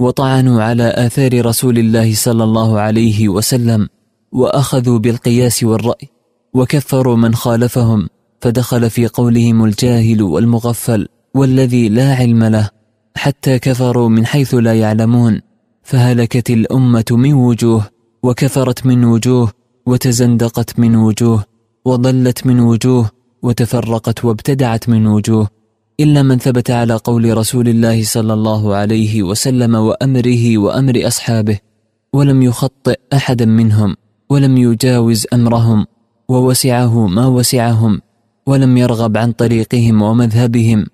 S1: وطعنوا على آثار رسول الله صلى الله عليه وسلم وأخذوا بالقياس والرأي وكفروا من خالفهم فدخل في قولهم الجاهل والمغفل والذي لا علم له حتى كفروا من حيث لا يعلمون فهلكت الأمة من وجوه وكفرت من وجوه وتزندقت من وجوه وضلت من وجوه وتفرقت وابتدعت من وجوه. إلا من ثبت على قول رسول الله صلى الله عليه وسلم وأمره وأمر أصحابه ولم يخطئ أحدا منهم ولم يجاوز أمرهم ووسعه ما وسعهم ولم يرغب عن طريقهم ومذهبهم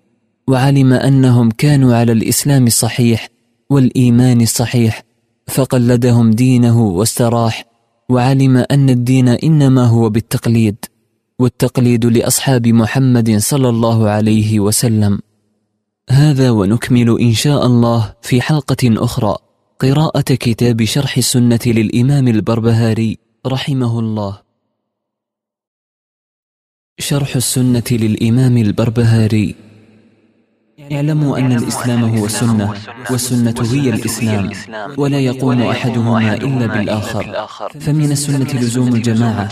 S1: وعلم أنهم كانوا على الإسلام الصحيح والإيمان الصحيح فقلدهم دينه واستراح وعلم أن الدين إنما هو بالتقليد. والتقليد لأصحاب محمد صلى الله عليه وسلم. هذا ونكمل إن شاء الله في حلقة أخرى. قراءة كتاب شرح السنة للإمام البربهاري رحمه الله. شرح السنة للإمام البربهاري. اعلموا أن الإسلام هو السنة والسنة هي الإسلام. ولا يقوم أحدهما إلا بالآخر. فمن السنة لزوم الجماعة.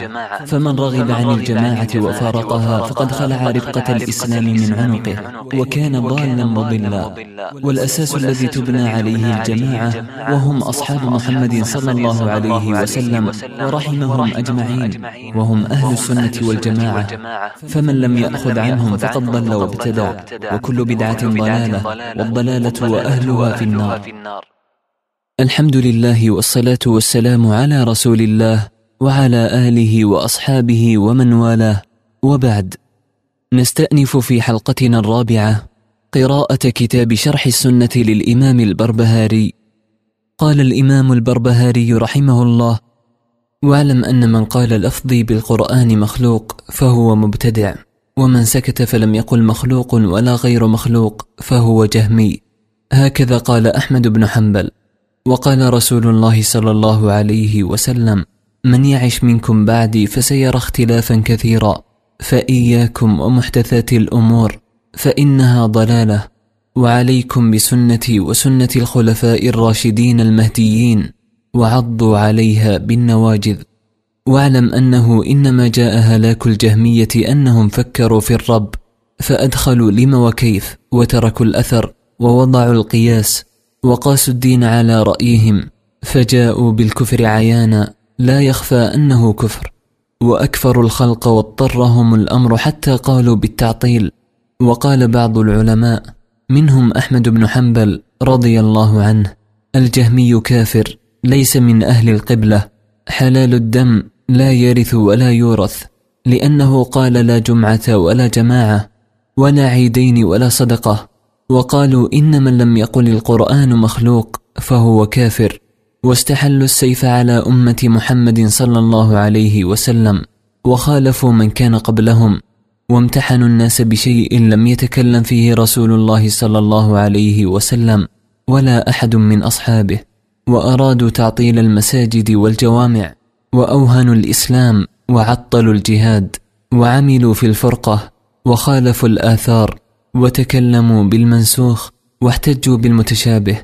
S1: فمن رغب عن الجماعة وفارقها فقد خلع رفقة الإسلام من عنقه. وكان ضالا مضلا. والأساس الذي تبنى عليه الجماعة وهم أصحاب محمد صلى الله عليه وسلم. ورحمهم أجمعين. وهم أهل السنة والجماعة. فمن لم يأخذ عنهم فقد ضل وابتدع. وكل بدعة ضلالة والضلالة وأهلها في النار. الحمد لله والصلاة والسلام على رسول الله وعلى آله وأصحابه ومن والاه. وبعد نستأنف في حلقتنا الرابعة قراءة كتاب شرح السنة للإمام البربهاري. قال الإمام البربهاري رحمه الله واعلم أن من قال لفظي بالقرآن مخلوق فهو مبتدع. ومن سكت فلم يقل مخلوق ولا غير مخلوق فهو جهمي. هكذا قال أحمد بن حنبل. وقال رسول الله صلى الله عليه وسلم من يعش منكم بعدي فسيرى اختلافا كثيرا فإياكم ومحدثات الأمور فإنها ضلالة وعليكم بسنتي وسنة الخلفاء الراشدين المهديين وعضوا عليها بالنواجذ. واعلم أنه إنما جاء هلاك الجهمية أنهم فكروا في الرب فأدخلوا لم وكيف وتركوا الأثر ووضعوا القياس وقاسوا الدين على رأيهم فجاءوا بالكفر عيانا لا يخفى أنه كفر. وأكفروا الخلق واضطرهم الأمر حتى قالوا بالتعطيل. وقال بعض العلماء منهم أحمد بن حنبل رضي الله عنه الجهمي كافر ليس من أهل القبلة. حلال الدم لا يرث ولا يورث لأنه قال لا جمعة ولا جماعة ولا عيدين ولا صدقة وقالوا إن من لم يقل القرآن مخلوق فهو كافر واستحلوا السيف على أمة محمد صلى الله عليه وسلم وخالفوا من كان قبلهم وامتحنوا الناس بشيء لم يتكلم فيه رسول الله صلى الله عليه وسلم ولا أحد من أصحابه. وأرادوا تعطيل المساجد والجوامع وأوهنوا الإسلام وعطلوا الجهاد وعملوا في الفرقة وخالفوا الآثار وتكلموا بالمنسوخ واحتجوا بالمتشابه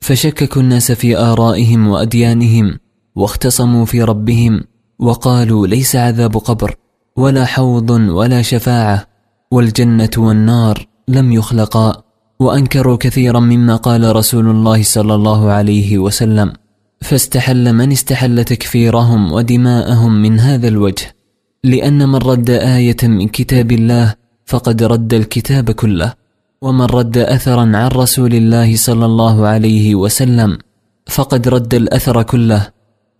S1: فشككوا الناس في آرائهم وأديانهم واختصموا في ربهم وقالوا ليس عذاب قبر ولا حوض ولا شفاعة والجنة والنار لم يخلقا. وأنكروا كثيرا مما قال رسول الله صلى الله عليه وسلم فاستحل من استحل تكفيرهم ودماءهم من هذا الوجه لأن من رد آية من كتاب الله فقد رد الكتاب كله ومن رد أثرا عن رسول الله صلى الله عليه وسلم فقد رد الأثر كله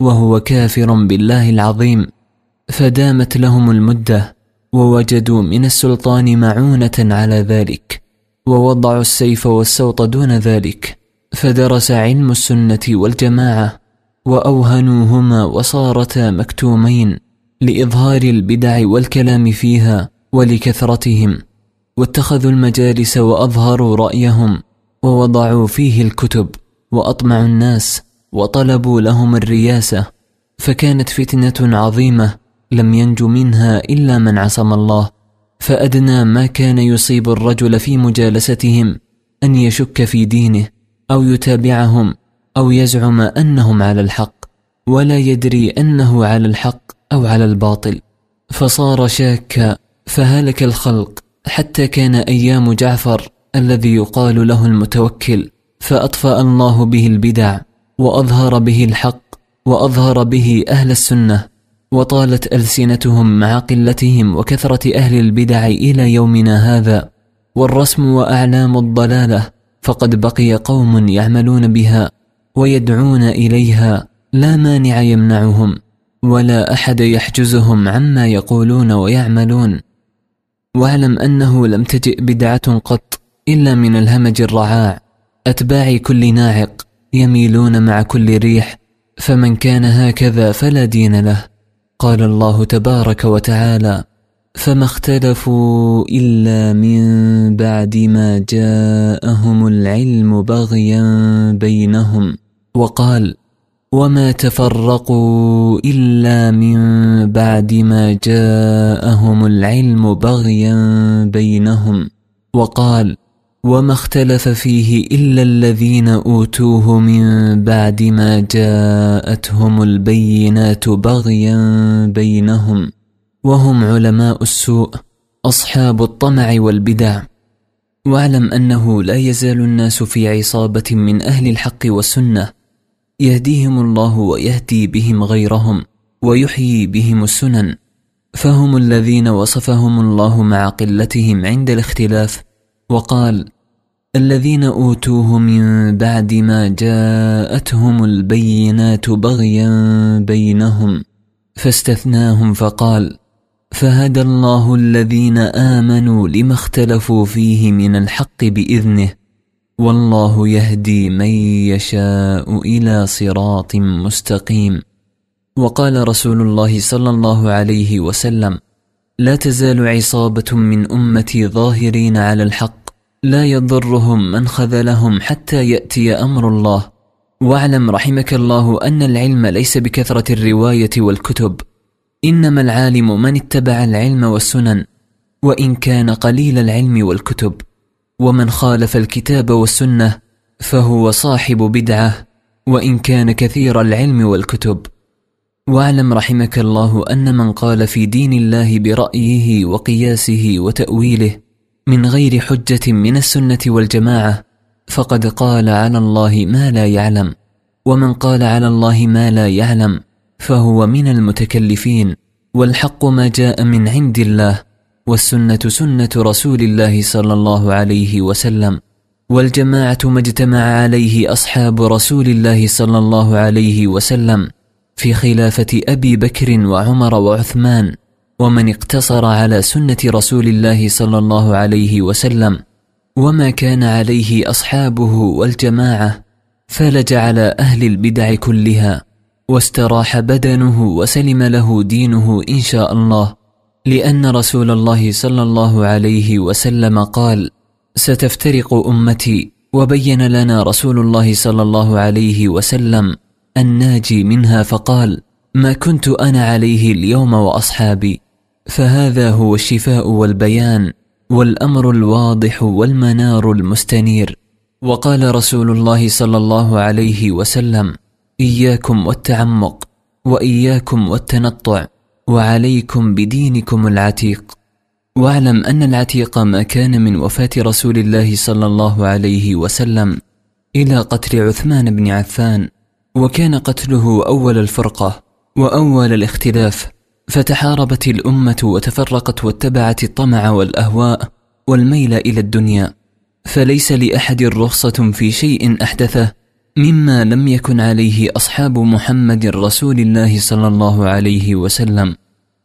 S1: وهو كافر بالله العظيم. فدامت لهم المدة ووجدوا من السلطان معونة على ذلك. ووضعوا السيف والسوط دون ذلك فدرس علم السنة والجماعة وأوهنوهما وصارتا مكتومين لإظهار البدع والكلام فيها ولكثرتهم واتخذوا المجالس وأظهروا رأيهم ووضعوا فيه الكتب وأطمعوا الناس وطلبوا لهم الرياسة فكانت فتنة عظيمة لم ينج منها إلا من عصم الله. فأدنى ما كان يصيب الرجل في مجالستهم أن يشك في دينه أو يتابعهم أو يزعم أنهم على الحق ولا يدري أنه على الحق أو على الباطل. فصار شاكا فهلك الخلق حتى كان أيام جعفر الذي يقال له المتوكل فأطفأ الله به البدع وأظهر به الحق وأظهر به أهل السنة. وطالت ألسنتهم مع قلتهم وكثرة أهل البدع إلى يومنا هذا والرسم وأعلام الضلالة فقد بقي قوم يعملون بها ويدعون إليها لا مانع يمنعهم ولا أحد يحجزهم عما يقولون ويعملون. واعلم أنه لم تجئ بدعة قط إلا من الهمج الرعاع أتباع كل ناعق يميلون مع كل ريح فمن كان هكذا فلا دين له. قال الله تبارك وتعالى فما اختلفوا إلا من بعد ما جاءهم العلم بغيا بينهم. وقال وما تفرقوا إلا من بعد ما جاءهم العلم بغيا بينهم. وقال وما اختلف فيه إلا الذين أوتوه من بعد ما جاءتهم البينات بغيا بينهم وهم علماء السوء أصحاب الطمع والبدع. واعلم أنه لا يزال الناس في عصابة من أهل الحق والسنة. يهديهم الله ويهدي بهم غيرهم ويحيي بهم السنن. فهم الذين وصفهم الله مع قلتهم عند الاختلاف وقال الذين اوتوه من بعد ما جاءتهم البينات بغيا بينهم فاستثناهم فقال فهدى الله الذين آمنوا لما اختلفوا فيه من الحق بإذنه والله يهدي من يشاء إلى صراط مستقيم. وقال رسول الله صلى الله عليه وسلم لا تزال عصابة من أمتي ظاهرين على الحق لا يضرهم من خذلهم حتى يأتي أمر الله. واعلم رحمك الله أن العلم ليس بكثرة الرواية والكتب. إنما العالم من اتبع العلم والسنن وإن كان قليل العلم والكتب. ومن خالف الكتاب والسنة فهو صاحب بدعة وإن كان كثير العلم والكتب. واعلم رحمك الله أن من قال في دين الله برأيه وقياسه وتأويله من غير حجة من السنة والجماعة فقد قال على الله ما لا يعلم ومن قال على الله ما لا يعلم فهو من المتكلفين والحق ما جاء من عند الله والسنة سنة رسول الله صلى الله عليه وسلم والجماعة ما اجتمع عليه أصحاب رسول الله صلى الله عليه وسلم في خلافة أبي بكر وعمر وعثمان. ومن اقتصر على سنة رسول الله صلى الله عليه وسلم وما كان عليه أصحابه والجماعة فلج على أهل البدع كلها واستراح بدنه وسلم له دينه إن شاء الله لأن رسول الله صلى الله عليه وسلم قال ستفترق أمتي وبين لنا رسول الله صلى الله عليه وسلم الناجي منها فقال ما كنت أنا عليه اليوم وأصحابي فهذا هو الشفاء والبيان والأمر الواضح والمنار المستنير. وقال رسول الله صلى الله عليه وسلم إياكم والتعمق وإياكم والتنطع وعليكم بدينكم العتيق. واعلم أن العتيق ما كان من وفاة رسول الله صلى الله عليه وسلم إلى قتل عثمان بن عفان وكان قتله أول الفرقة وأول الاختلاف. فتحاربت الأمة وتفرقت واتبعت الطمع والأهواء والميل إلى الدنيا فليس لأحد رخصة في شيء أحدثه مما لم يكن عليه أصحاب محمد رسول الله صلى الله عليه وسلم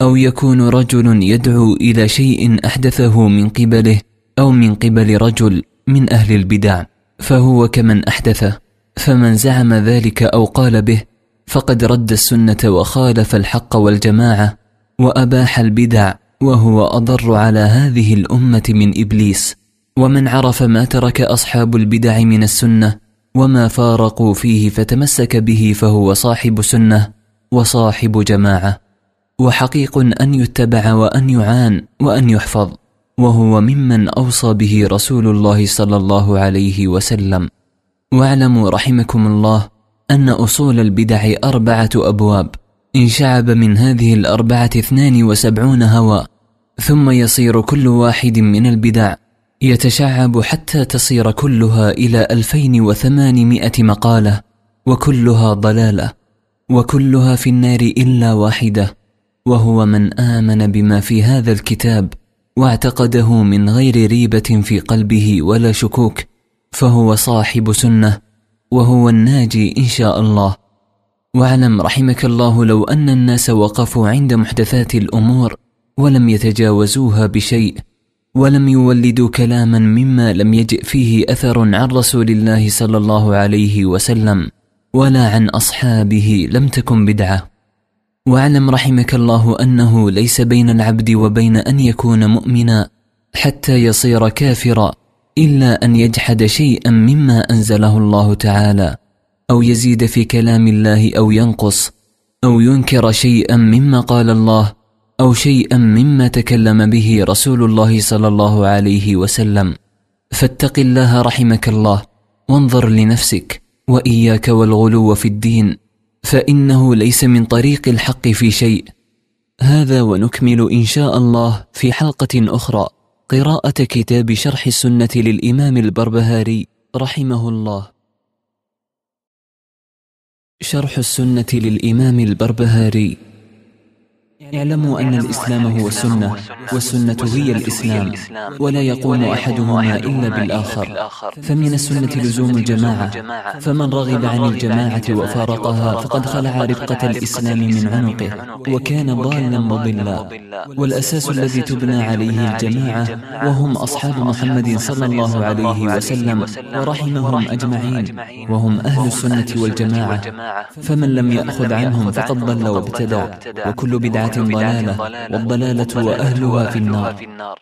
S1: أو يكون رجل يدعو إلى شيء أحدثه من قبله أو من قبل رجل من أهل البدع فهو كمن أحدثه فمن زعم ذلك أو قال به فقد رد السنة وخالف الحق والجماعة وأباح البدع وهو أضر على هذه الأمة من إبليس. ومن عرف ما ترك أصحاب البدع من السنة وما فارقوا فيه فتمسك به فهو صاحب سنة وصاحب جماعة. وحقيق أن يتبع وأن يعان وأن يحفظ وهو ممن أوصى به رسول الله صلى الله عليه وسلم. واعلموا رحمكم الله أن أصول البدع أربعة أبواب. إن شعب من هذه الأربعة اثنان وسبعون هوى ثم يصير كل واحد من البدع. يتشعب حتى تصير كلها إلى ألفين وثمانمائة مقالة وكلها ضلالة وكلها في النار إلا واحدة. وهو من آمن بما في هذا الكتاب واعتقده من غير ريبة في قلبه ولا شكوك فهو صاحب سنة. وهو الناجي إن شاء الله. واعلم رحمك الله لو أن الناس وقفوا عند محدثات الأمور ولم يتجاوزوها بشيء ولم يولدوا كلاما مما لم يجئ فيه أثر عن رسول الله صلى الله عليه وسلم ولا عن أصحابه لم تكن بدعة. واعلم رحمك الله أنه ليس بين العبد وبين أن يكون مؤمنا حتى يصير كافرا إلا أن يجحد شيئا مما أنزله الله تعالى أو يزيد في كلام الله أو ينقص أو ينكر شيئا مما قال الله أو شيئا مما تكلم به رسول الله صلى الله عليه وسلم. فاتق الله رحمك الله وانظر لنفسك وإياك والغلو في الدين فإنه ليس من طريق الحق في شيء. هذا ونكمل إن شاء الله في حلقة أخرى. قراءة كتاب شرح السنة للإمام البربهاري رحمه الله. شرح السنة للإمام البربهاري اعلموا أن الإسلام هو السنة والسنة هي الإسلام. ولا يقوم أحدهما إلا بالآخر. فمن السنة لزوم الجماعة. فمن رغب عن الجماعة وفارقها فقد خلع رفقة الإسلام من عنقه. وكان ضالا مضلا. والأساس الذي تبنى عليه الجماعة وهم أصحاب محمد صلى الله عليه وسلم. ورحمهم أجمعين. وهم أهل السنة والجماعة. فمن لم يأخذ عنهم فقد ضل وابتدع. وكل بدعة ضلالة والضلالة وأهلها في النار.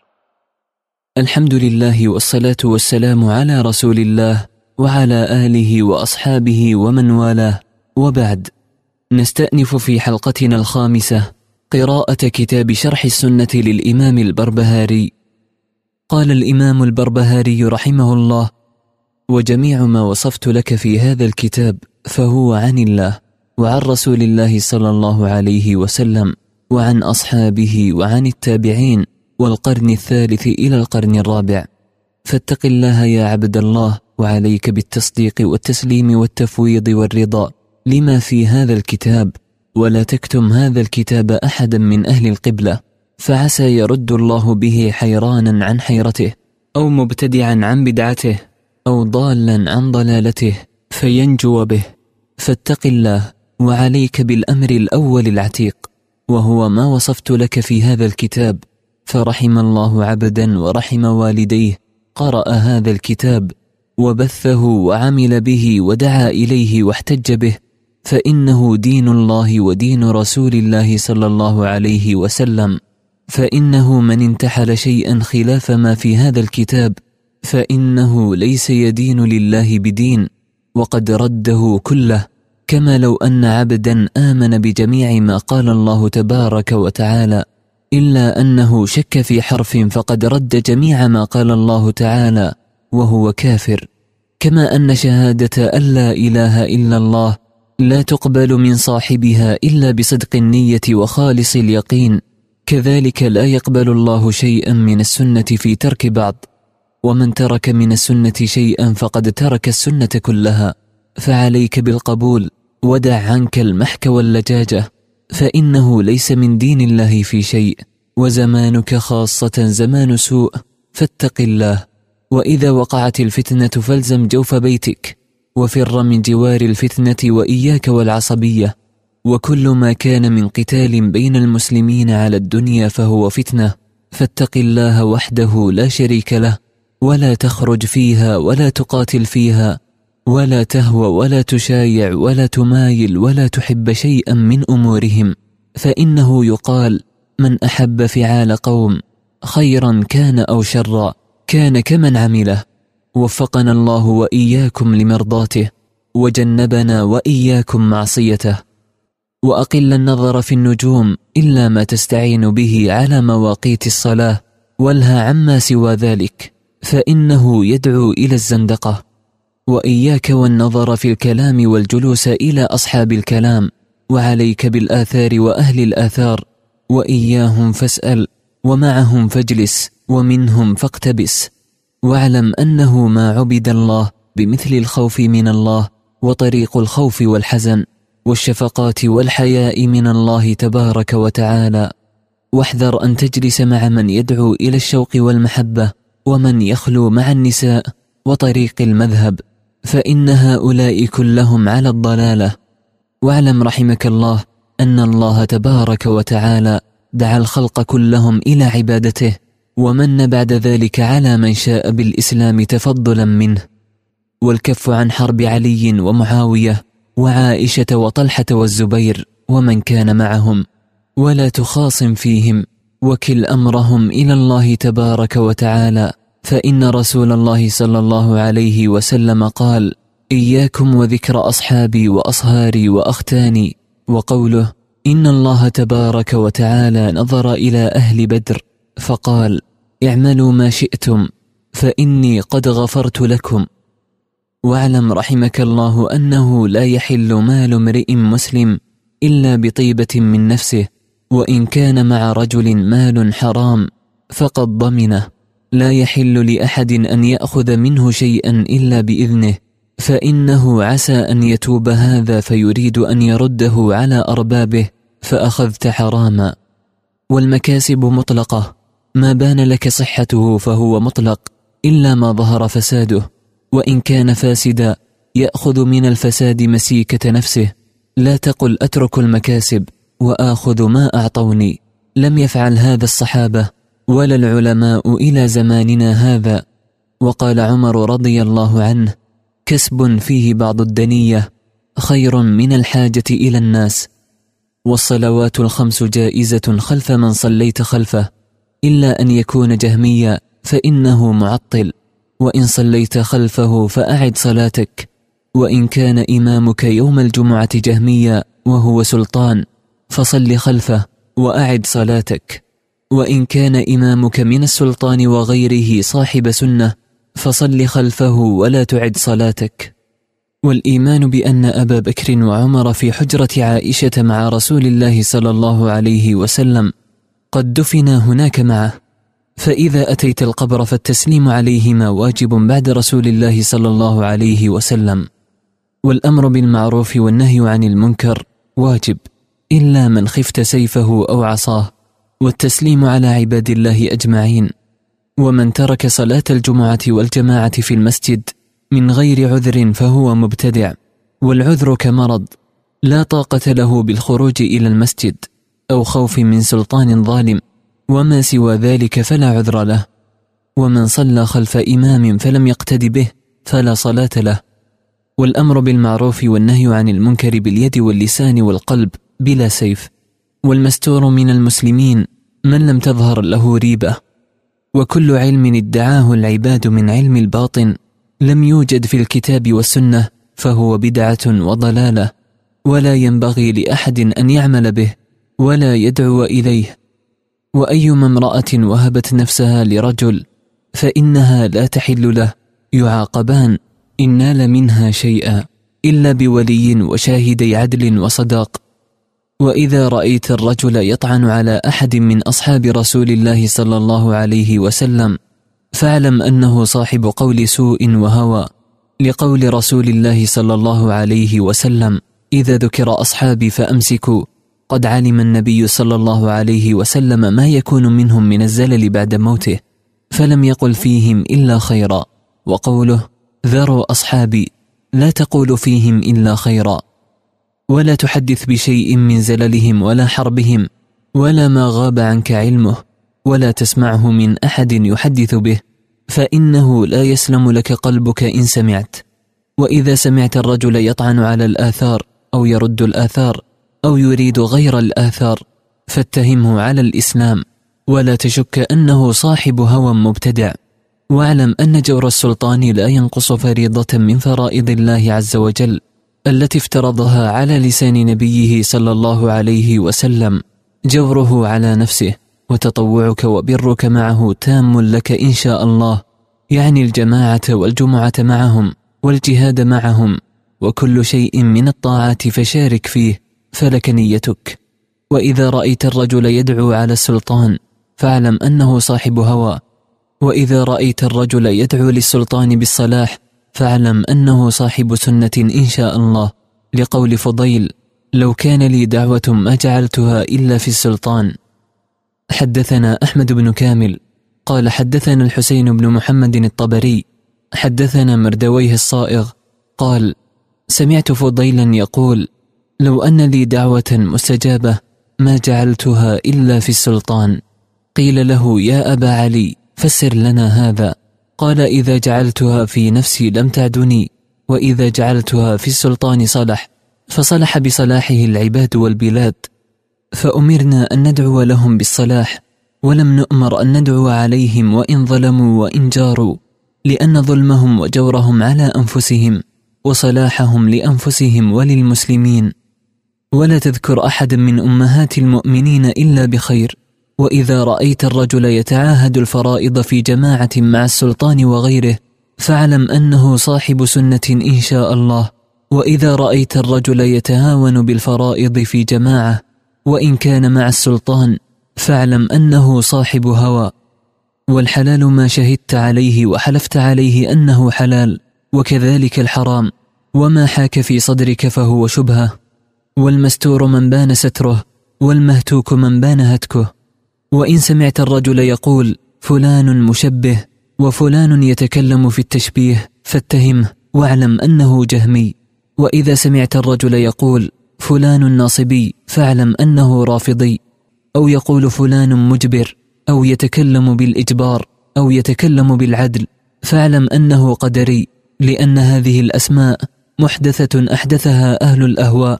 S1: الحمد لله والصلاة والسلام على رسول الله وعلى آله وأصحابه ومن والاه. وبعد نستأنف في حلقتنا الخامسة قراءة كتاب شرح السنة للإمام البربهاري. قال الإمام البربهاري رحمه الله وجميع ما وصفت لك في هذا الكتاب فهو عن الله وعن رسول الله صلى الله عليه وسلم. وعن أصحابه وعن التابعين والقرن الثالث إلى القرن الرابع. فاتق الله يا عبد الله وعليك بالتصديق والتسليم والتفويض والرضا لما في هذا الكتاب. ولا تكتم هذا الكتاب أحدا من أهل القبلة. فعسى يرد الله به حيرانا عن حيرته أو مبتدعا عن بدعته أو ضالا عن ضلالته فينجو به. فاتق الله وعليك بالأمر الأول العتيق. وهو ما وصفت لك في هذا الكتاب فرحم الله عبدا ورحم والديه قرأ هذا الكتاب وبثه وعمل به ودعا إليه واحتج به فإنه دين الله ودين رسول الله صلى الله عليه وسلم. فإنه من انتحل شيئا خلاف ما في هذا الكتاب فإنه ليس يدين لله بدين وقد رده كله. كما لو أن عبدا آمن بجميع ما قال الله تبارك وتعالى إلا أنه شك في حرف فقد رد جميع ما قال الله تعالى وهو كافر. كما أن شهادة أن لا إله إلا الله لا تقبل من صاحبها إلا بصدق النية وخالص اليقين كذلك لا يقبل الله شيئا من السنة في ترك بعض. ومن ترك من السنة شيئا فقد ترك السنة كلها فعليك بالقبول. ودع عنك المحك واللجاجة فإنه ليس من دين الله في شيء وزمانك خاصة زمان سوء فاتق الله وإذا وقعت الفتنة فالزم جوف بيتك وفر من جوار الفتنة وإياك والعصبية وكل ما كان من قتال بين المسلمين على الدنيا فهو فتنة فاتق الله وحده لا شريك له ولا تخرج فيها ولا تقاتل فيها ولا تهوى ولا تشايع ولا تمايل ولا تحب شيئا من أمورهم فإنه يقال من أحب فعال قوم خيرا كان أو شرا كان كمن عمله وفقنا الله وإياكم لمرضاته وجنبنا وإياكم معصيته وأقل النظر في النجوم إلا ما تستعين به على مواقيت الصلاة والها عما سوى ذلك فإنه يدعو إلى الزندقة. وإياك والنظر في الكلام والجلوس إلى أصحاب الكلام وعليك بالآثار وأهل الآثار وإياهم فاسأل ومعهم فاجلس ومنهم فاقتبس. واعلم أنه ما عبد الله بمثل الخوف من الله وطريق الخوف والحزن والشفقات والحياء من الله تبارك وتعالى. واحذر أن تجلس مع من يدعو إلى الشوق والمحبة ومن يخلو مع النساء وطريق المذهب. فإن هؤلاء كلهم على الضلالة. واعلم رحمك الله أن الله تبارك وتعالى دعا الخلق كلهم إلى عبادته ومن بعد ذلك على من شاء بالإسلام تفضلا منه. والكف عن حرب علي ومعاوية وعائشة وطلحة والزبير ومن كان معهم. ولا تخاصم فيهم وكل أمرهم إلى الله تبارك وتعالى. فإن رسول الله صلى الله عليه وسلم قال إياكم وذكر أصحابي وأصهاري وأختاني وقوله إن الله تبارك وتعالى نظر إلى أهل بدر فقال اعملوا ما شئتم فإني قد غفرت لكم. واعلم رحمك الله أنه لا يحل مال امرئ مسلم إلا بطيبة من نفسه وإن كان مع رجل مال حرام فقد ضمنه. لا يحل لأحد أن يأخذ منه شيئا إلا بإذنه فإنه عسى أن يتوب هذا فيريد أن يرده على أربابه فأخذت حراما. والمكاسب مطلقة. ما بان لك صحته فهو مطلق إلا ما ظهر فساده. وإن كان فاسدا يأخذ من الفساد مسيكة نفسه. لا تقل أترك المكاسب وآخذ ما أعطوني. لم يفعل هذا الصحابة. ولا العلماء إلى زماننا هذا؟ وقال عمر رضي الله عنه كسب فيه بعض الدنية خير من الحاجة إلى الناس. والصلوات الخمس جائزة خلف من صليت خلفه إلا أن يكون جهميا فإنه معطل. وإن صليت خلفه فأعد صلاتك. وإن كان إمامك يوم الجمعة جهميا وهو سلطان فصل خلفه وأعد صلاتك. وإن كان إمامك من السلطان وغيره صاحب سنة فصل خلفه ولا تعد صلاتك. والإيمان بأن أبا بكر وعمر في حجرة عائشة مع رسول الله صلى الله عليه وسلم قد دفنا هناك معه. فإذا أتيت القبر فالتسليم عليهما واجب بعد رسول الله صلى الله عليه وسلم. والأمر بالمعروف والنهي عن المنكر واجب إلا من خفت سيفه أو عصاه. والتسليم على عباد الله أجمعين. ومن ترك صلاة الجمعة والجماعة في المسجد من غير عذر فهو مبتدع. والعذر كمرض. لا طاقة له بالخروج إلى المسجد أو خوف من سلطان ظالم. وما سوى ذلك فلا عذر له. ومن صلى خلف إمام فلم يقتد به فلا صلاة له. والأمر بالمعروف والنهي عن المنكر باليد واللسان والقلب بلا سيف. والمستور من المسلمين من لم تظهر له ريبة. وكل علم ادعاه العباد من علم الباطن لم يوجد في الكتاب والسنة فهو بدعة وضلالة. ولا ينبغي لأحد أن يعمل به ولا يدعو إليه. وأيما امرأة وهبت نفسها لرجل فإنها لا تحل له. يعاقبان إن نال منها شيئا إلا بولي وشاهدي عدل وصداق. وإذا رأيت الرجل يطعن على أحد من أصحاب رسول الله صلى الله عليه وسلم فاعلم أنه صاحب قول سوء وهوى لقول رسول الله صلى الله عليه وسلم إذا ذكر أصحابي فأمسكوا قد علم النبي صلى الله عليه وسلم ما يكون منهم من الزلل بعد موته فلم يقل فيهم إلا خيرا. وقوله ذروا أصحابي لا تقول فيهم إلا خيرا. ولا تحدث بشيء من زللهم ولا حربهم ولا ما غاب عنك علمه ولا تسمعه من أحد يحدث به فإنه لا يسلم لك قلبك إن سمعت. وإذا سمعت الرجل يطعن على الآثار أو يرد الآثار أو يريد غير الآثار فاتهمه على الإسلام ولا تشك أنه صاحب هوى مبتدع. واعلم أن جور السلطان لا ينقص فريضة من فرائض الله عز وجل. التي افترضها على لسان نبيه صلى الله عليه وسلم جوره على نفسه وتطوعك وبرك معه تام لك إن شاء الله. يعني الجماعة والجمعة معهم والجهاد معهم وكل شيء من الطاعات فشارك فيه فلك نيتك. وإذا رأيت الرجل يدعو على السلطان فاعلم أنه صاحب هوى. وإذا رأيت الرجل يدعو للسلطان بالصلاح فاعلم أنه صاحب سنة إن شاء الله. لقول فضيل لو كان لي دعوة ما جعلتها إلا في السلطان. حدثنا أحمد بن كامل. قال حدثنا الحسين بن محمد الطبري. حدثنا مردويه الصائغ. قال سمعت فضيلا يقول لو أن لي دعوة مستجابة ما جعلتها إلا في السلطان. قيل له يا أبا علي فسر لنا هذا. قال إذا جعلتها في نفسي لم تعدني وإذا جعلتها في السلطان صلح فصلح بصلاحه العباد والبلاد. فأمرنا أن ندعو لهم بالصلاح ولم نؤمر أن ندعو عليهم وإن ظلموا وإن جاروا لأن ظلمهم وجورهم على أنفسهم وصلاحهم لأنفسهم وللمسلمين. ولا تذكر أحدا من أمهات المؤمنين إلا بخير. وإذا رأيت الرجل يتعاهد الفرائض في جماعة مع السلطان وغيره فاعلم أنه صاحب سنة إن شاء الله. وإذا رأيت الرجل يتهاون بالفرائض في جماعة وإن كان مع السلطان فاعلم أنه صاحب هوى. والحلال ما شهدت عليه وحلفت عليه أنه حلال وكذلك الحرام. وما حاك في صدرك فهو شبهة. والمستور من بان ستره والمهتوك من بان هتكه. وإن سمعت الرجل يقول فلان مشبه وفلان يتكلم في التشبيه فاتهمه واعلم أنه جهمي. وإذا سمعت الرجل يقول فلان ناصبي فاعلم أنه رافضي. أو يقول فلان مجبر أو يتكلم بالإجبار أو يتكلم بالعدل فاعلم أنه قدري لأن هذه الأسماء محدثة أحدثها أهل الأهواء.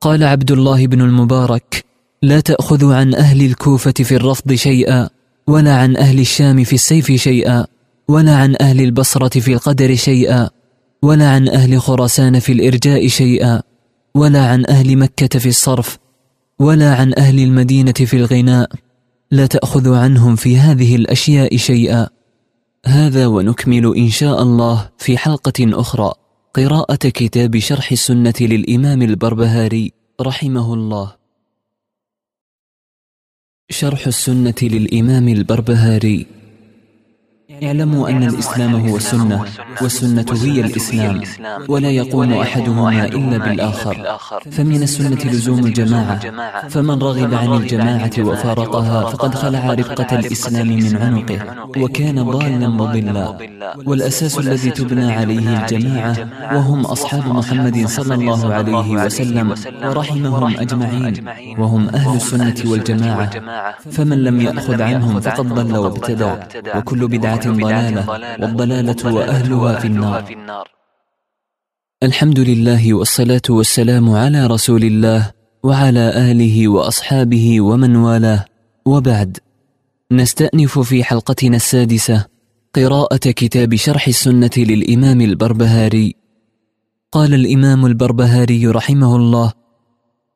S1: قال عبد الله بن المبارك لا تأخذوا عن أهل الكوفة في الرفض شيئا ولا عن أهل الشام في السيف شيئا ولا عن أهل البصرة في القدر شيئا ولا عن أهل خراسان في الإرجاء شيئا ولا عن أهل مكة في الصرف ولا عن أهل المدينة في الغناء. لا تأخذ عنهم في هذه الأشياء شيئا. هذا ونكمل إن شاء الله في حلقة أخرى. قراءة كتاب شرح السنة للإمام البربهاري رحمه الله. شرح السنة للإمام البربهاري. اعلموا أن الإسلام هو السنة والسنة هي الإسلام ولا يقوم أحدهما إلا بالآخر. فمن السنة لزوم الجماعة. فمن رغب عن الجماعة وفارقها فقد خلع رفقة الإسلام من عنقه. وكان ضالا مضلا. والأساس الذي تبنى عليه الجماعة وهم أصحاب محمد صلى الله عليه وسلم. ورحمهم أجمعين. وهم أهل السنة والجماعة. فمن لم يأخذ عنهم فقد ضل وابتدع. وكل بدعة ضلالة والضلالة وأهلها في النار. الحمد لله والصلاة والسلام على رسول الله وعلى آله وأصحابه ومن والاه. وبعد نستأنف في حلقتنا السادسة قراءة كتاب شرح السنة للإمام البربهاري. قال الإمام البربهاري رحمه الله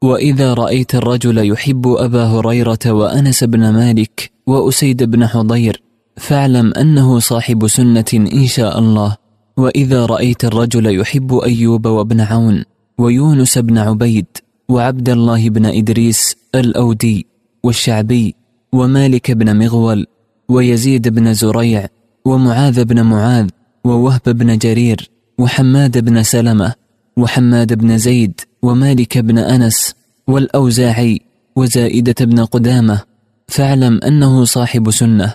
S1: وإذا رأيت الرجل يحب أبا هريرة وأنس بن مالك وأسيد بن حضير فاعلم أنه صاحب سنة إن شاء الله وإذا رأيت الرجل يحب أيوب وابن عون ويونس بن عبيد وعبد الله بن إدريس الأودي والشعبي ومالك بن مغول ويزيد بن زريع ومعاذ بن معاذ ووهب بن جرير وحماد بن سلمة وحماد بن زيد ومالك بن أنس والأوزاعي وزائدة بن قدامة. فاعلم أنه صاحب سنة.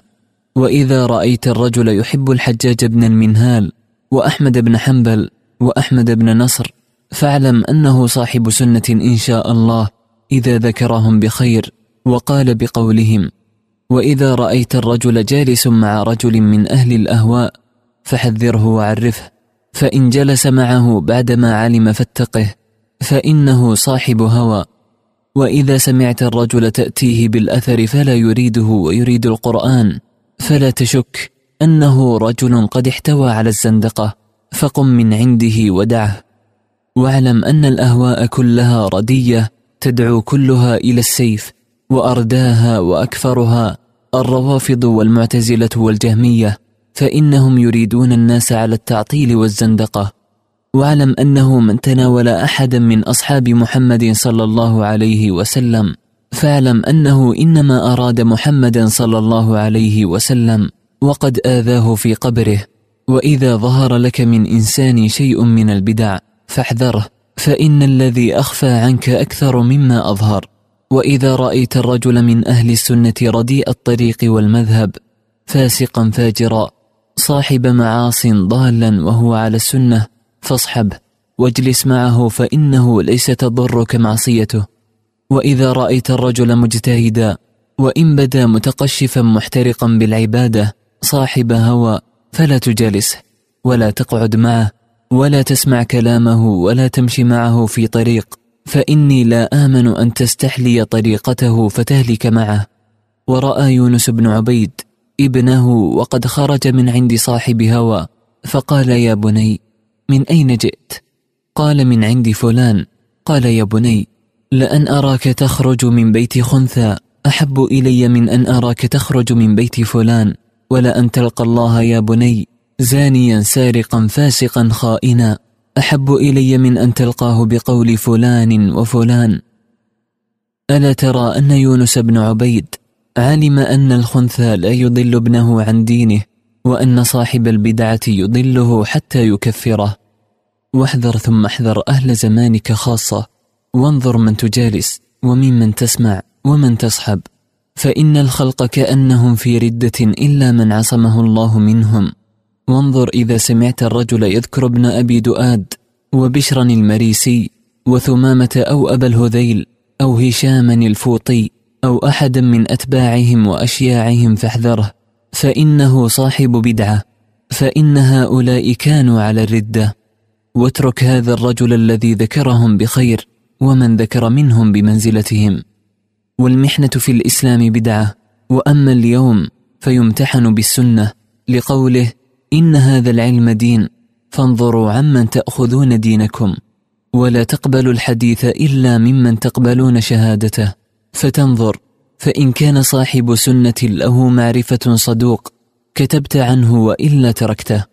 S1: وإذا رأيت الرجل يحب الحجاج بن المنهال وأحمد بن حنبل وأحمد بن نصر فاعلم أنه صاحب سنة إن شاء الله إذا ذكرهم بخير وقال بقولهم. وإذا رأيت الرجل جالس مع رجل من أهل الأهواء فحذره وعرفه فإن جلس معه بعدما علم فاتقه فإنه صاحب هوى. وإذا سمعت الرجل تأتيه بالأثر فلا يريده ويريد القرآن. فلا تشك أنه رجل قد احتوى على الزندقة فقم من عنده ودعه. واعلم أن الأهواء كلها ردية تدعو كلها إلى السيف وأرداها وأكثرها الروافض والمعتزلة والجهمية فإنهم يريدون الناس على التعطيل والزندقة. واعلم أنه من تناول أحدا من أصحاب محمد صلى الله عليه وسلم. فاعلم أنه إنما أراد محمدا صلى الله عليه وسلم وقد آذاه في قبره وإذا ظهر لك من إنسان شيء من البدع فاحذره فإن الذي أخفى عنك أكثر مما أظهر. وإذا رأيت الرجل من أهل السنة رديء الطريق والمذهب فاسقا فاجرا صاحب معاص ضالا وهو على السنة فاصحبه واجلس معه فإنه ليس تضرك معصيته. وإذا رأيت الرجل مجتهدا وإن بدا متقشفا محترقا بالعبادة صاحب هوى فلا تجالسه ولا تقعد معه ولا تسمع كلامه ولا تمشي معه في طريق فإني لا آمن أن تستحلي طريقته فتهلك معه ورأى يونس بن عبيد ابنه وقد خرج من عند صاحب هوى فقال يا بني من أين جئت؟ قال من عند فلان قال يا بني لأن أراك تخرج من بيت خنثى. أحب إلي من أن أراك تخرج من بيت فلان. ولأن تلقى الله يا بني. زانيا سارقا فاسقا خائنا. أحب إلي من أن تلقاه بقول فلان وفلان. ألا ترى أن يونس بن عبيد علم أن الخنثى لا يضل ابنه عن دينه وأن صاحب البدعة يضله حتى يكفره. واحذر ثم احذر أهل زمانك خاصة. وانظر من تجالس وممن تسمع ومن تصحب فإن الخلق كأنهم في ردة إلا من عصمه الله منهم. وانظر إذا سمعت الرجل يذكر ابن أبي دؤاد وبشرا المريسي وثمامة أو أبا الهذيل أو هشاما الفوطي أو أحدا من أتباعهم وأشياعهم فاحذره فإنه صاحب بدعة فإن هؤلاء كانوا على الردة. واترك هذا الرجل الذي ذكرهم بخير. ومن ذكر منهم بمنزلتهم. والمحنة في الإسلام بدعة وأما اليوم فيمتحن بالسنة لقوله إن هذا العلم دين فانظروا عمن تأخذون دينكم. ولا تقبلوا الحديث إلا ممن تقبلون شهادته. فتنظر فإن كان صاحب سنة له معرفة صدوق كتبت عنه وإلا تركته.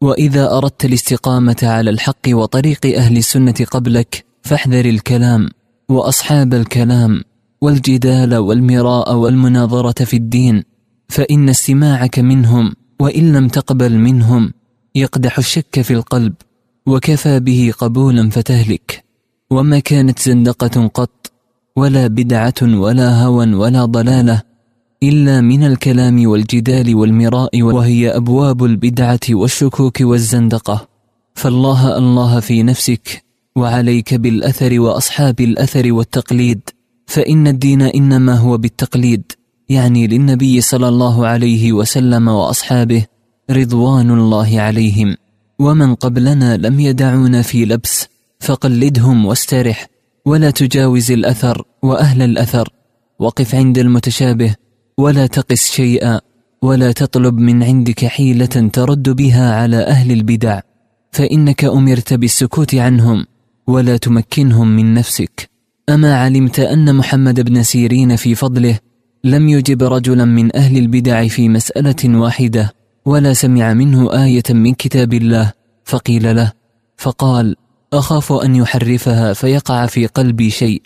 S1: وإذا أردت الاستقامة على الحق وطريق أهل السنة قبلك فاحذر الكلام وأصحاب الكلام والجدال والمراء والمناظرة في الدين فإن استماعك منهم وإن لم تقبل منهم يقدح الشك في القلب وكفى به قبولا فتهلك. وما كانت زندقة قط ولا بدعة ولا هوى ولا ضلالة إلا من الكلام والجدال والمراء وهي أبواب البدعة والشكوك والزندقة. فالله الله في نفسك وعليك بالأثر وأصحاب الأثر والتقليد فإن الدين إنما هو بالتقليد يعني للنبي صلى الله عليه وسلم وأصحابه رضوان الله عليهم. ومن قبلنا لم يدعونا في لبس فقلدهم واسترح ولا تجاوز الأثر وأهل الأثر وقف عند المتشابه ولا تقس شيئا ولا تطلب من عندك حيلة ترد بها على أهل البدع فإنك أمرت بالسكوت عنهم. ولا تمكنهم من نفسك. أما علمت أن محمد بن سيرين في فضله لم يجب رجلا من أهل البدع في مسألة واحدة ولا سمع منه آية من كتاب الله. فقيل له فقال أخاف أن يحرفها فيقع في قلبي شيء.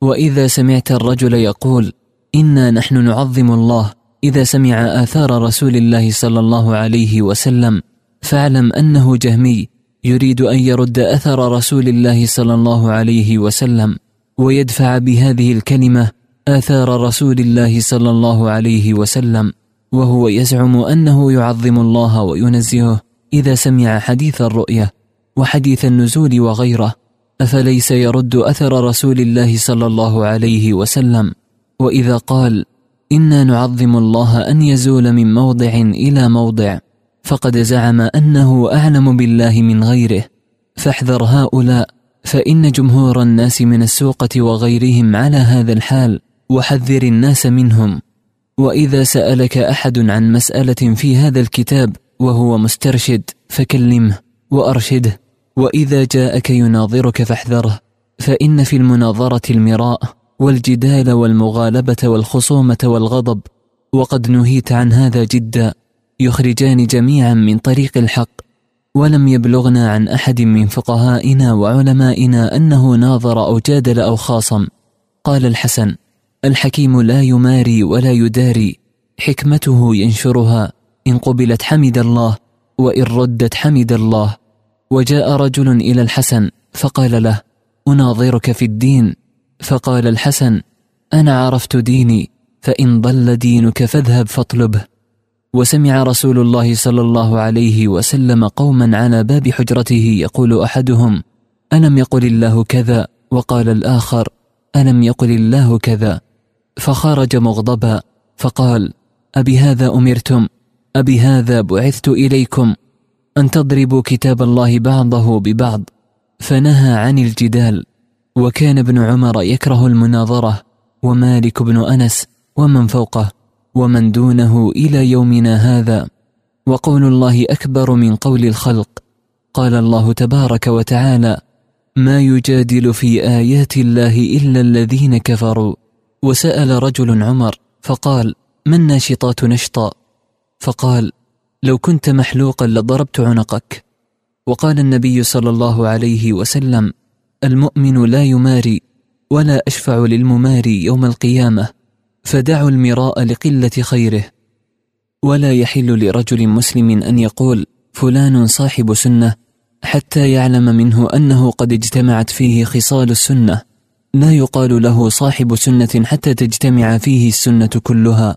S1: وإذا سمعت الرجل يقول إنا نحن نعظم الله. إذا سمع آثار رسول الله صلى الله عليه وسلم فاعلم أنه جهمي. يريد أن يرد أثر رسول الله صلى الله عليه وسلم ويدفع بهذه الكلمة آثار رسول الله صلى الله عليه وسلم وهو يزعم أنه يعظم الله وينزهه إذا سمع حديث الرؤية وحديث النزول وغيره أفليس يرد أثر رسول الله صلى الله عليه وسلم؟ وإذا قال إنا نعظم الله أن يزول من موضع إلى موضع فقد زعم أنه أعلم بالله من غيره. فاحذر هؤلاء فإن جمهور الناس من السوقة وغيرهم على هذا الحال وحذر الناس منهم. وإذا سألك أحد عن مسألة في هذا الكتاب وهو مسترشد فكلمه وأرشده. وإذا جاءك يناظرك فاحذره فإن في المناظرة المراء والجدال والمغالبة والخصومة والغضب. وقد نهيت عن هذا جدا. يخرجان جميعا من طريق الحق ولم يبلغنا عن أحد من فقهائنا وعلمائنا أنه ناظر أو جادل أو خاصم. قال الحسن الحكيم لا يماري ولا يداري حكمته ينشرها إن قبلت حمد الله وإن ردت حمد الله. وجاء رجل إلى الحسن فقال له أناظرك في الدين؟ فقال الحسن أنا عرفت ديني فإن ضل دينك فاذهب فاطلبه. وسمع رسول الله صلى الله عليه وسلم قوما على باب حجرته يقول أحدهم ألم يقل الله كذا؟ وقال الآخر ألم يقل الله كذا؟ فخرج مغضبا فقال أبهذا أمرتم؟ أبهذا بعثت إليكم؟ أن تضربوا كتاب الله بعضه ببعض؟ فنهى عن الجدال وكان ابن عمر يكره المناظرة ومالك بن أنس ومن فوقه. ومن دونه إلى يومنا هذا وقول الله أكبر من قول الخلق. قال الله تبارك وتعالى ما يجادل في آيات الله إلا الذين كفروا وسأل رجل عمر فقال ما الناشطات نشطا؟ فقال لو كنت محلوقا لضربت عنقك وقال النبي صلى الله عليه وسلم المؤمن لا يماري ولا أشفع للمماري يوم القيامة فدعوا المراء لقلة خيره. ولا يحل لرجل مسلم أن يقول فلان صاحب سنة حتى يعلم منه أنه قد اجتمعت فيه خصال السنة. لا يقال له صاحب سنة حتى تجتمع فيه السنة كلها.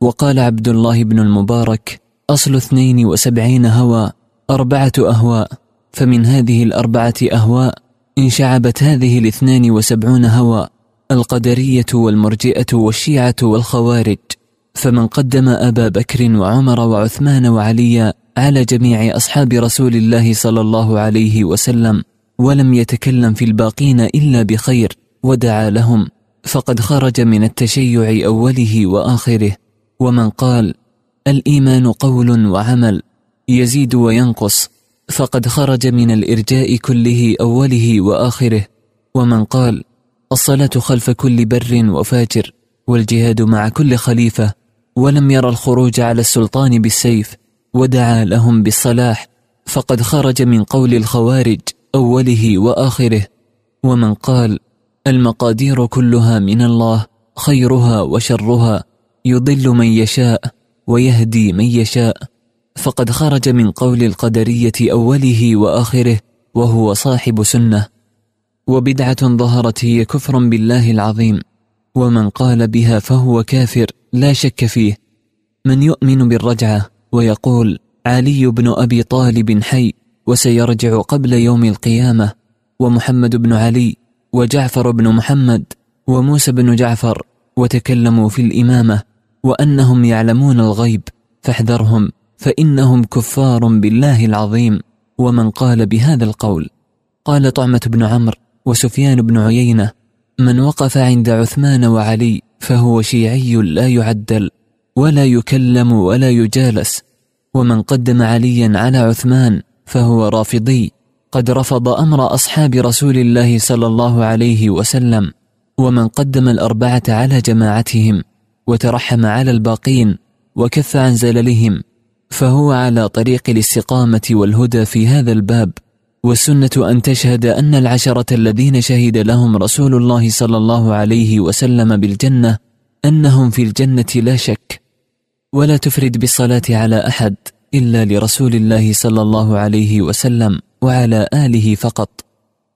S1: وقال عبد الله بن المبارك أصل اثنين وسبعين هوى أربعة أهواء. فمن هذه الأربعة أهواء انشعبت هذه الاثنان وسبعون هوى. القدرية والمرجئة والشيعة والخوارج فمن قدم أبا بكر وعمر وعثمان وعليا على جميع أصحاب رسول الله صلى الله عليه وسلم ولم يتكلم في الباقين إلا بخير ودعا لهم فقد خرج من التشيع أوله وآخره ومن قال الإيمان قول وعمل يزيد وينقص فقد خرج من الإرجاء كله أوله وآخره ومن قال الصلاة خلف كل بر وفاجر والجهاد مع كل خليفة ولم يرى الخروج على السلطان بالسيف ودعا لهم بالصلاح فقد خرج من قول الخوارج أوله وآخره ومن قال المقادير كلها من الله خيرها وشرها يضل من يشاء ويهدي من يشاء فقد خرج من قول القدرية أوله وآخره وهو صاحب سنة. وبدعة ظهرت هي كفر بالله العظيم ومن قال بها فهو كافر لا شك فيه. من يؤمن بالرجعة ويقول علي بن أبي طالب حي وسيرجع قبل يوم القيامة ومحمد بن علي وجعفر بن محمد وموسى بن جعفر وتكلموا في الإمامة وأنهم يعلمون الغيب فاحذرهم فإنهم كفار بالله العظيم. ومن قال بهذا القول قال طعمة بن عمرو وسفيان بن عيينة من وقف عند عثمان وعلي فهو شيعي لا يعدل ولا يكلم ولا يجالس. ومن قدم عليا على عثمان فهو رافضي. قد رفض أمر أصحاب رسول الله صلى الله عليه وسلم. ومن قدم الأربعة على جماعتهم وترحم على الباقين وكف عن زللهم. فهو على طريق الاستقامة والهدى في هذا الباب. والسنة أن تشهد أن العشرة الذين شهد لهم رسول الله صلى الله عليه وسلم بالجنة أنهم في الجنة لا شك ولا تفرد بالصلاة على أحد إلا لرسول الله صلى الله عليه وسلم وعلى آله فقط.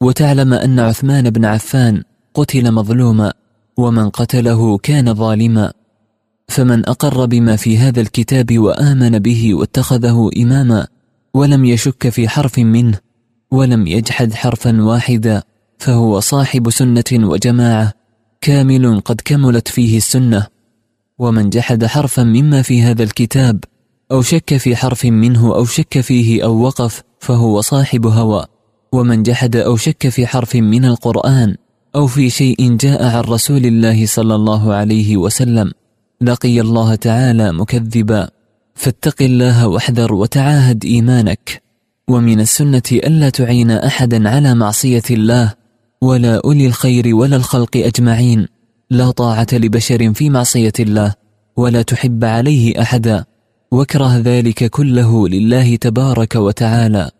S1: وتعلم أن عثمان بن عفان قتل مظلوما ومن قتله كان ظالما. فمن أقر بما في هذا الكتاب وآمن به واتخذه إماما ولم يشك في حرف منه. ولم يجحد حرفا واحدا فهو صاحب سنة وجماعة كامل قد كملت فيه السنة. ومن جحد حرفا مما في هذا الكتاب أو شك في حرف منه أو شك فيه أو وقف فهو صاحب هوى. ومن جحد أو شك في حرف من القرآن أو في شيء جاء عن رسول الله صلى الله عليه وسلم لقي الله تعالى مكذبا. فاتق الله واحذر وتعاهد إيمانك. ومن السنة ألا تعين أحدا على معصية الله ولا أولي الخير ولا الخلق أجمعين. لا طاعة لبشر في معصية الله ولا تحب عليه أحدا. واكره ذلك كله لله تبارك وتعالى.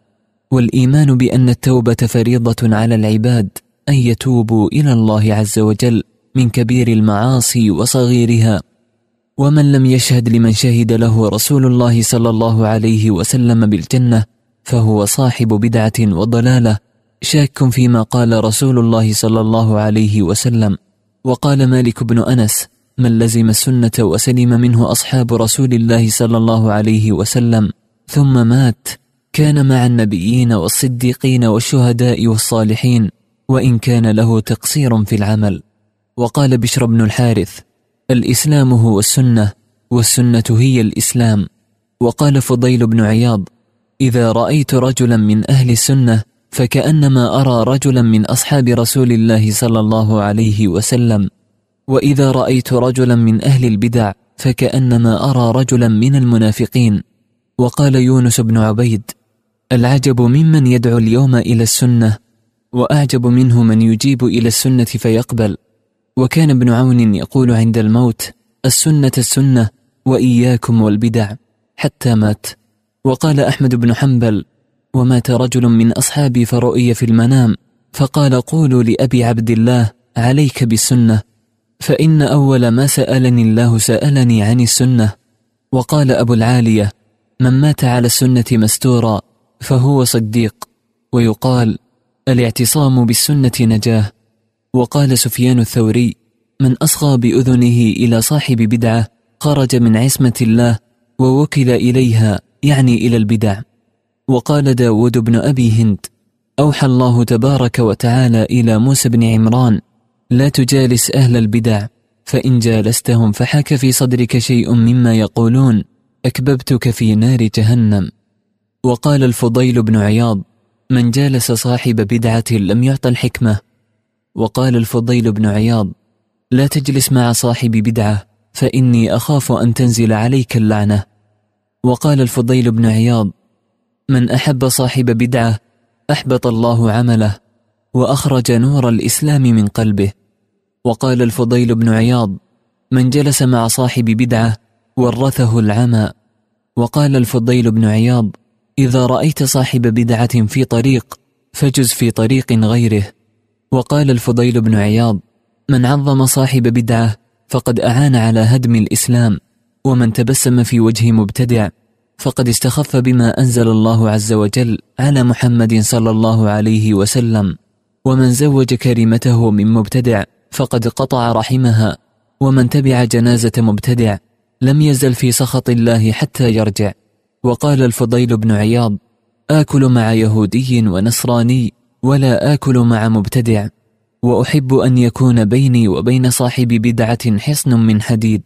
S1: والإيمان بأن التوبة فريضة على العباد أن يتوبوا إلى الله عز وجل من كبير المعاصي وصغيرها. ومن لم يشهد لمن شهد له رسول الله صلى الله عليه وسلم بالجنة فهو صاحب بدعة وضلالة شاك فيما قال رسول الله صلى الله عليه وسلم. وقال مالك بن أنس من لزم السنة وسلم منه أصحاب رسول الله صلى الله عليه وسلم ثم مات كان مع النبيين والصديقين والشهداء والصالحين وإن كان له تقصير في العمل. وقال بشر بن الحارث الإسلام هو السنة والسنة هي الإسلام. وقال فضيل بن عياض إذا رأيت رجلا من أهل السنة فكأنما أرى رجلا من أصحاب رسول الله صلى الله عليه وسلم. وإذا رأيت رجلا من أهل البدع فكأنما أرى رجلا من المنافقين. وقال يونس بن عبيد العجب ممن يدعو اليوم إلى السنة وأعجب منه من يجيب إلى السنة فيقبل. وكان ابن عون يقول عند الموت السنة السنة وإياكم والبدع حتى مات. وقال أحمد بن حنبل ومات رجل من أصحابي فرؤي في المنام فقال قولوا لأبي عبد الله عليك بالسنة فإن أول ما سألني الله سألني عن السنة وقال أبو العالية من مات على السنة مستورا فهو صديق ويقال الاعتصام بالسنة نجاة وقال سفيان الثوري من أصغى بأذنه إلى صاحب بدعة خرج من عصمة الله ووكل إليها يعني إلى البدع وقال داود بن أبي هند أوحى الله تبارك وتعالى إلى موسى بن عمران لا تجالس أهل البدع فإن جالستهم فحك في صدرك شيء مما يقولون أكببتك في نار جهنم. وقال الفضيل بن عياض من جالس صاحب بدعة لم يعط الحكمة. وقال الفضيل بن عياض لا تجلس مع صاحب بدعة فإني أخاف أن تنزل عليك اللعنة. وقال الفضيل بن عياض من أحب صاحب بدعة أحبط الله عمله وأخرج نور الإسلام من قلبه. وقال الفضيل بن عياض من جلس مع صاحب بدعة ورثه العمى. وقال الفضيل بن عياض إذا رأيت صاحب بدعة في طريق فجز في طريق غيره. وقال الفضيل بن عياض من عظم صاحب بدعة فقد أعان على هدم الإسلام. ومن تبسم في وجه مبتدع فقد استخف بما أنزل الله عز وجل على محمد صلى الله عليه وسلم. ومن زوج كريمته من مبتدع فقد قطع رحمها. ومن تبع جنازة مبتدع لم يزل في سخط الله حتى يرجع. وقال الفضيل بن عياض آكل مع يهودي ونصراني ولا آكل مع مبتدع. وأحب أن يكون بيني وبين صاحب بدعة حصن من حديد.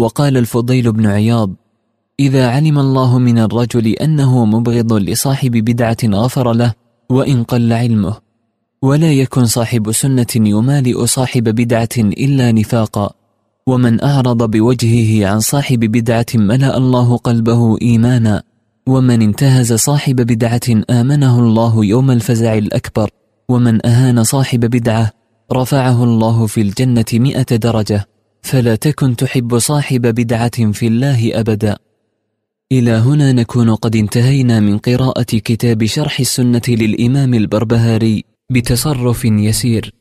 S1: وقال الفضيل بن عياض إذا علم الله من الرجل أنه مبغض لصاحب بدعة غفر له وإن قل علمه. ولا يكن صاحب سنة يمالئ صاحب بدعة إلا نفاقا. ومن أعرض بوجهه عن صاحب بدعة ملأ الله قلبه إيمانا. ومن انتهز صاحب بدعة آمنه الله يوم الفزع الأكبر. ومن أهان صاحب بدعة رفعه الله في الجنة مئة درجة. فلا تكن تحب صاحب بدعة في الله أبدا. إلى هنا نكون قد انتهينا من قراءة كتاب شرح السنة للإمام البربهاري بتصرف يسير.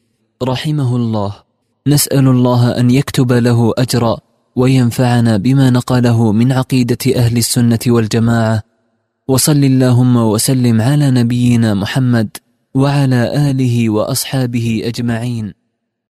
S1: رحمه الله. نسأل الله أن يكتب له أجرا وينفعنا بما نقله من عقيدة أهل السنة والجماعة. وصل اللهم وسلم على نبينا محمد وعلى آله وأصحابه أجمعين.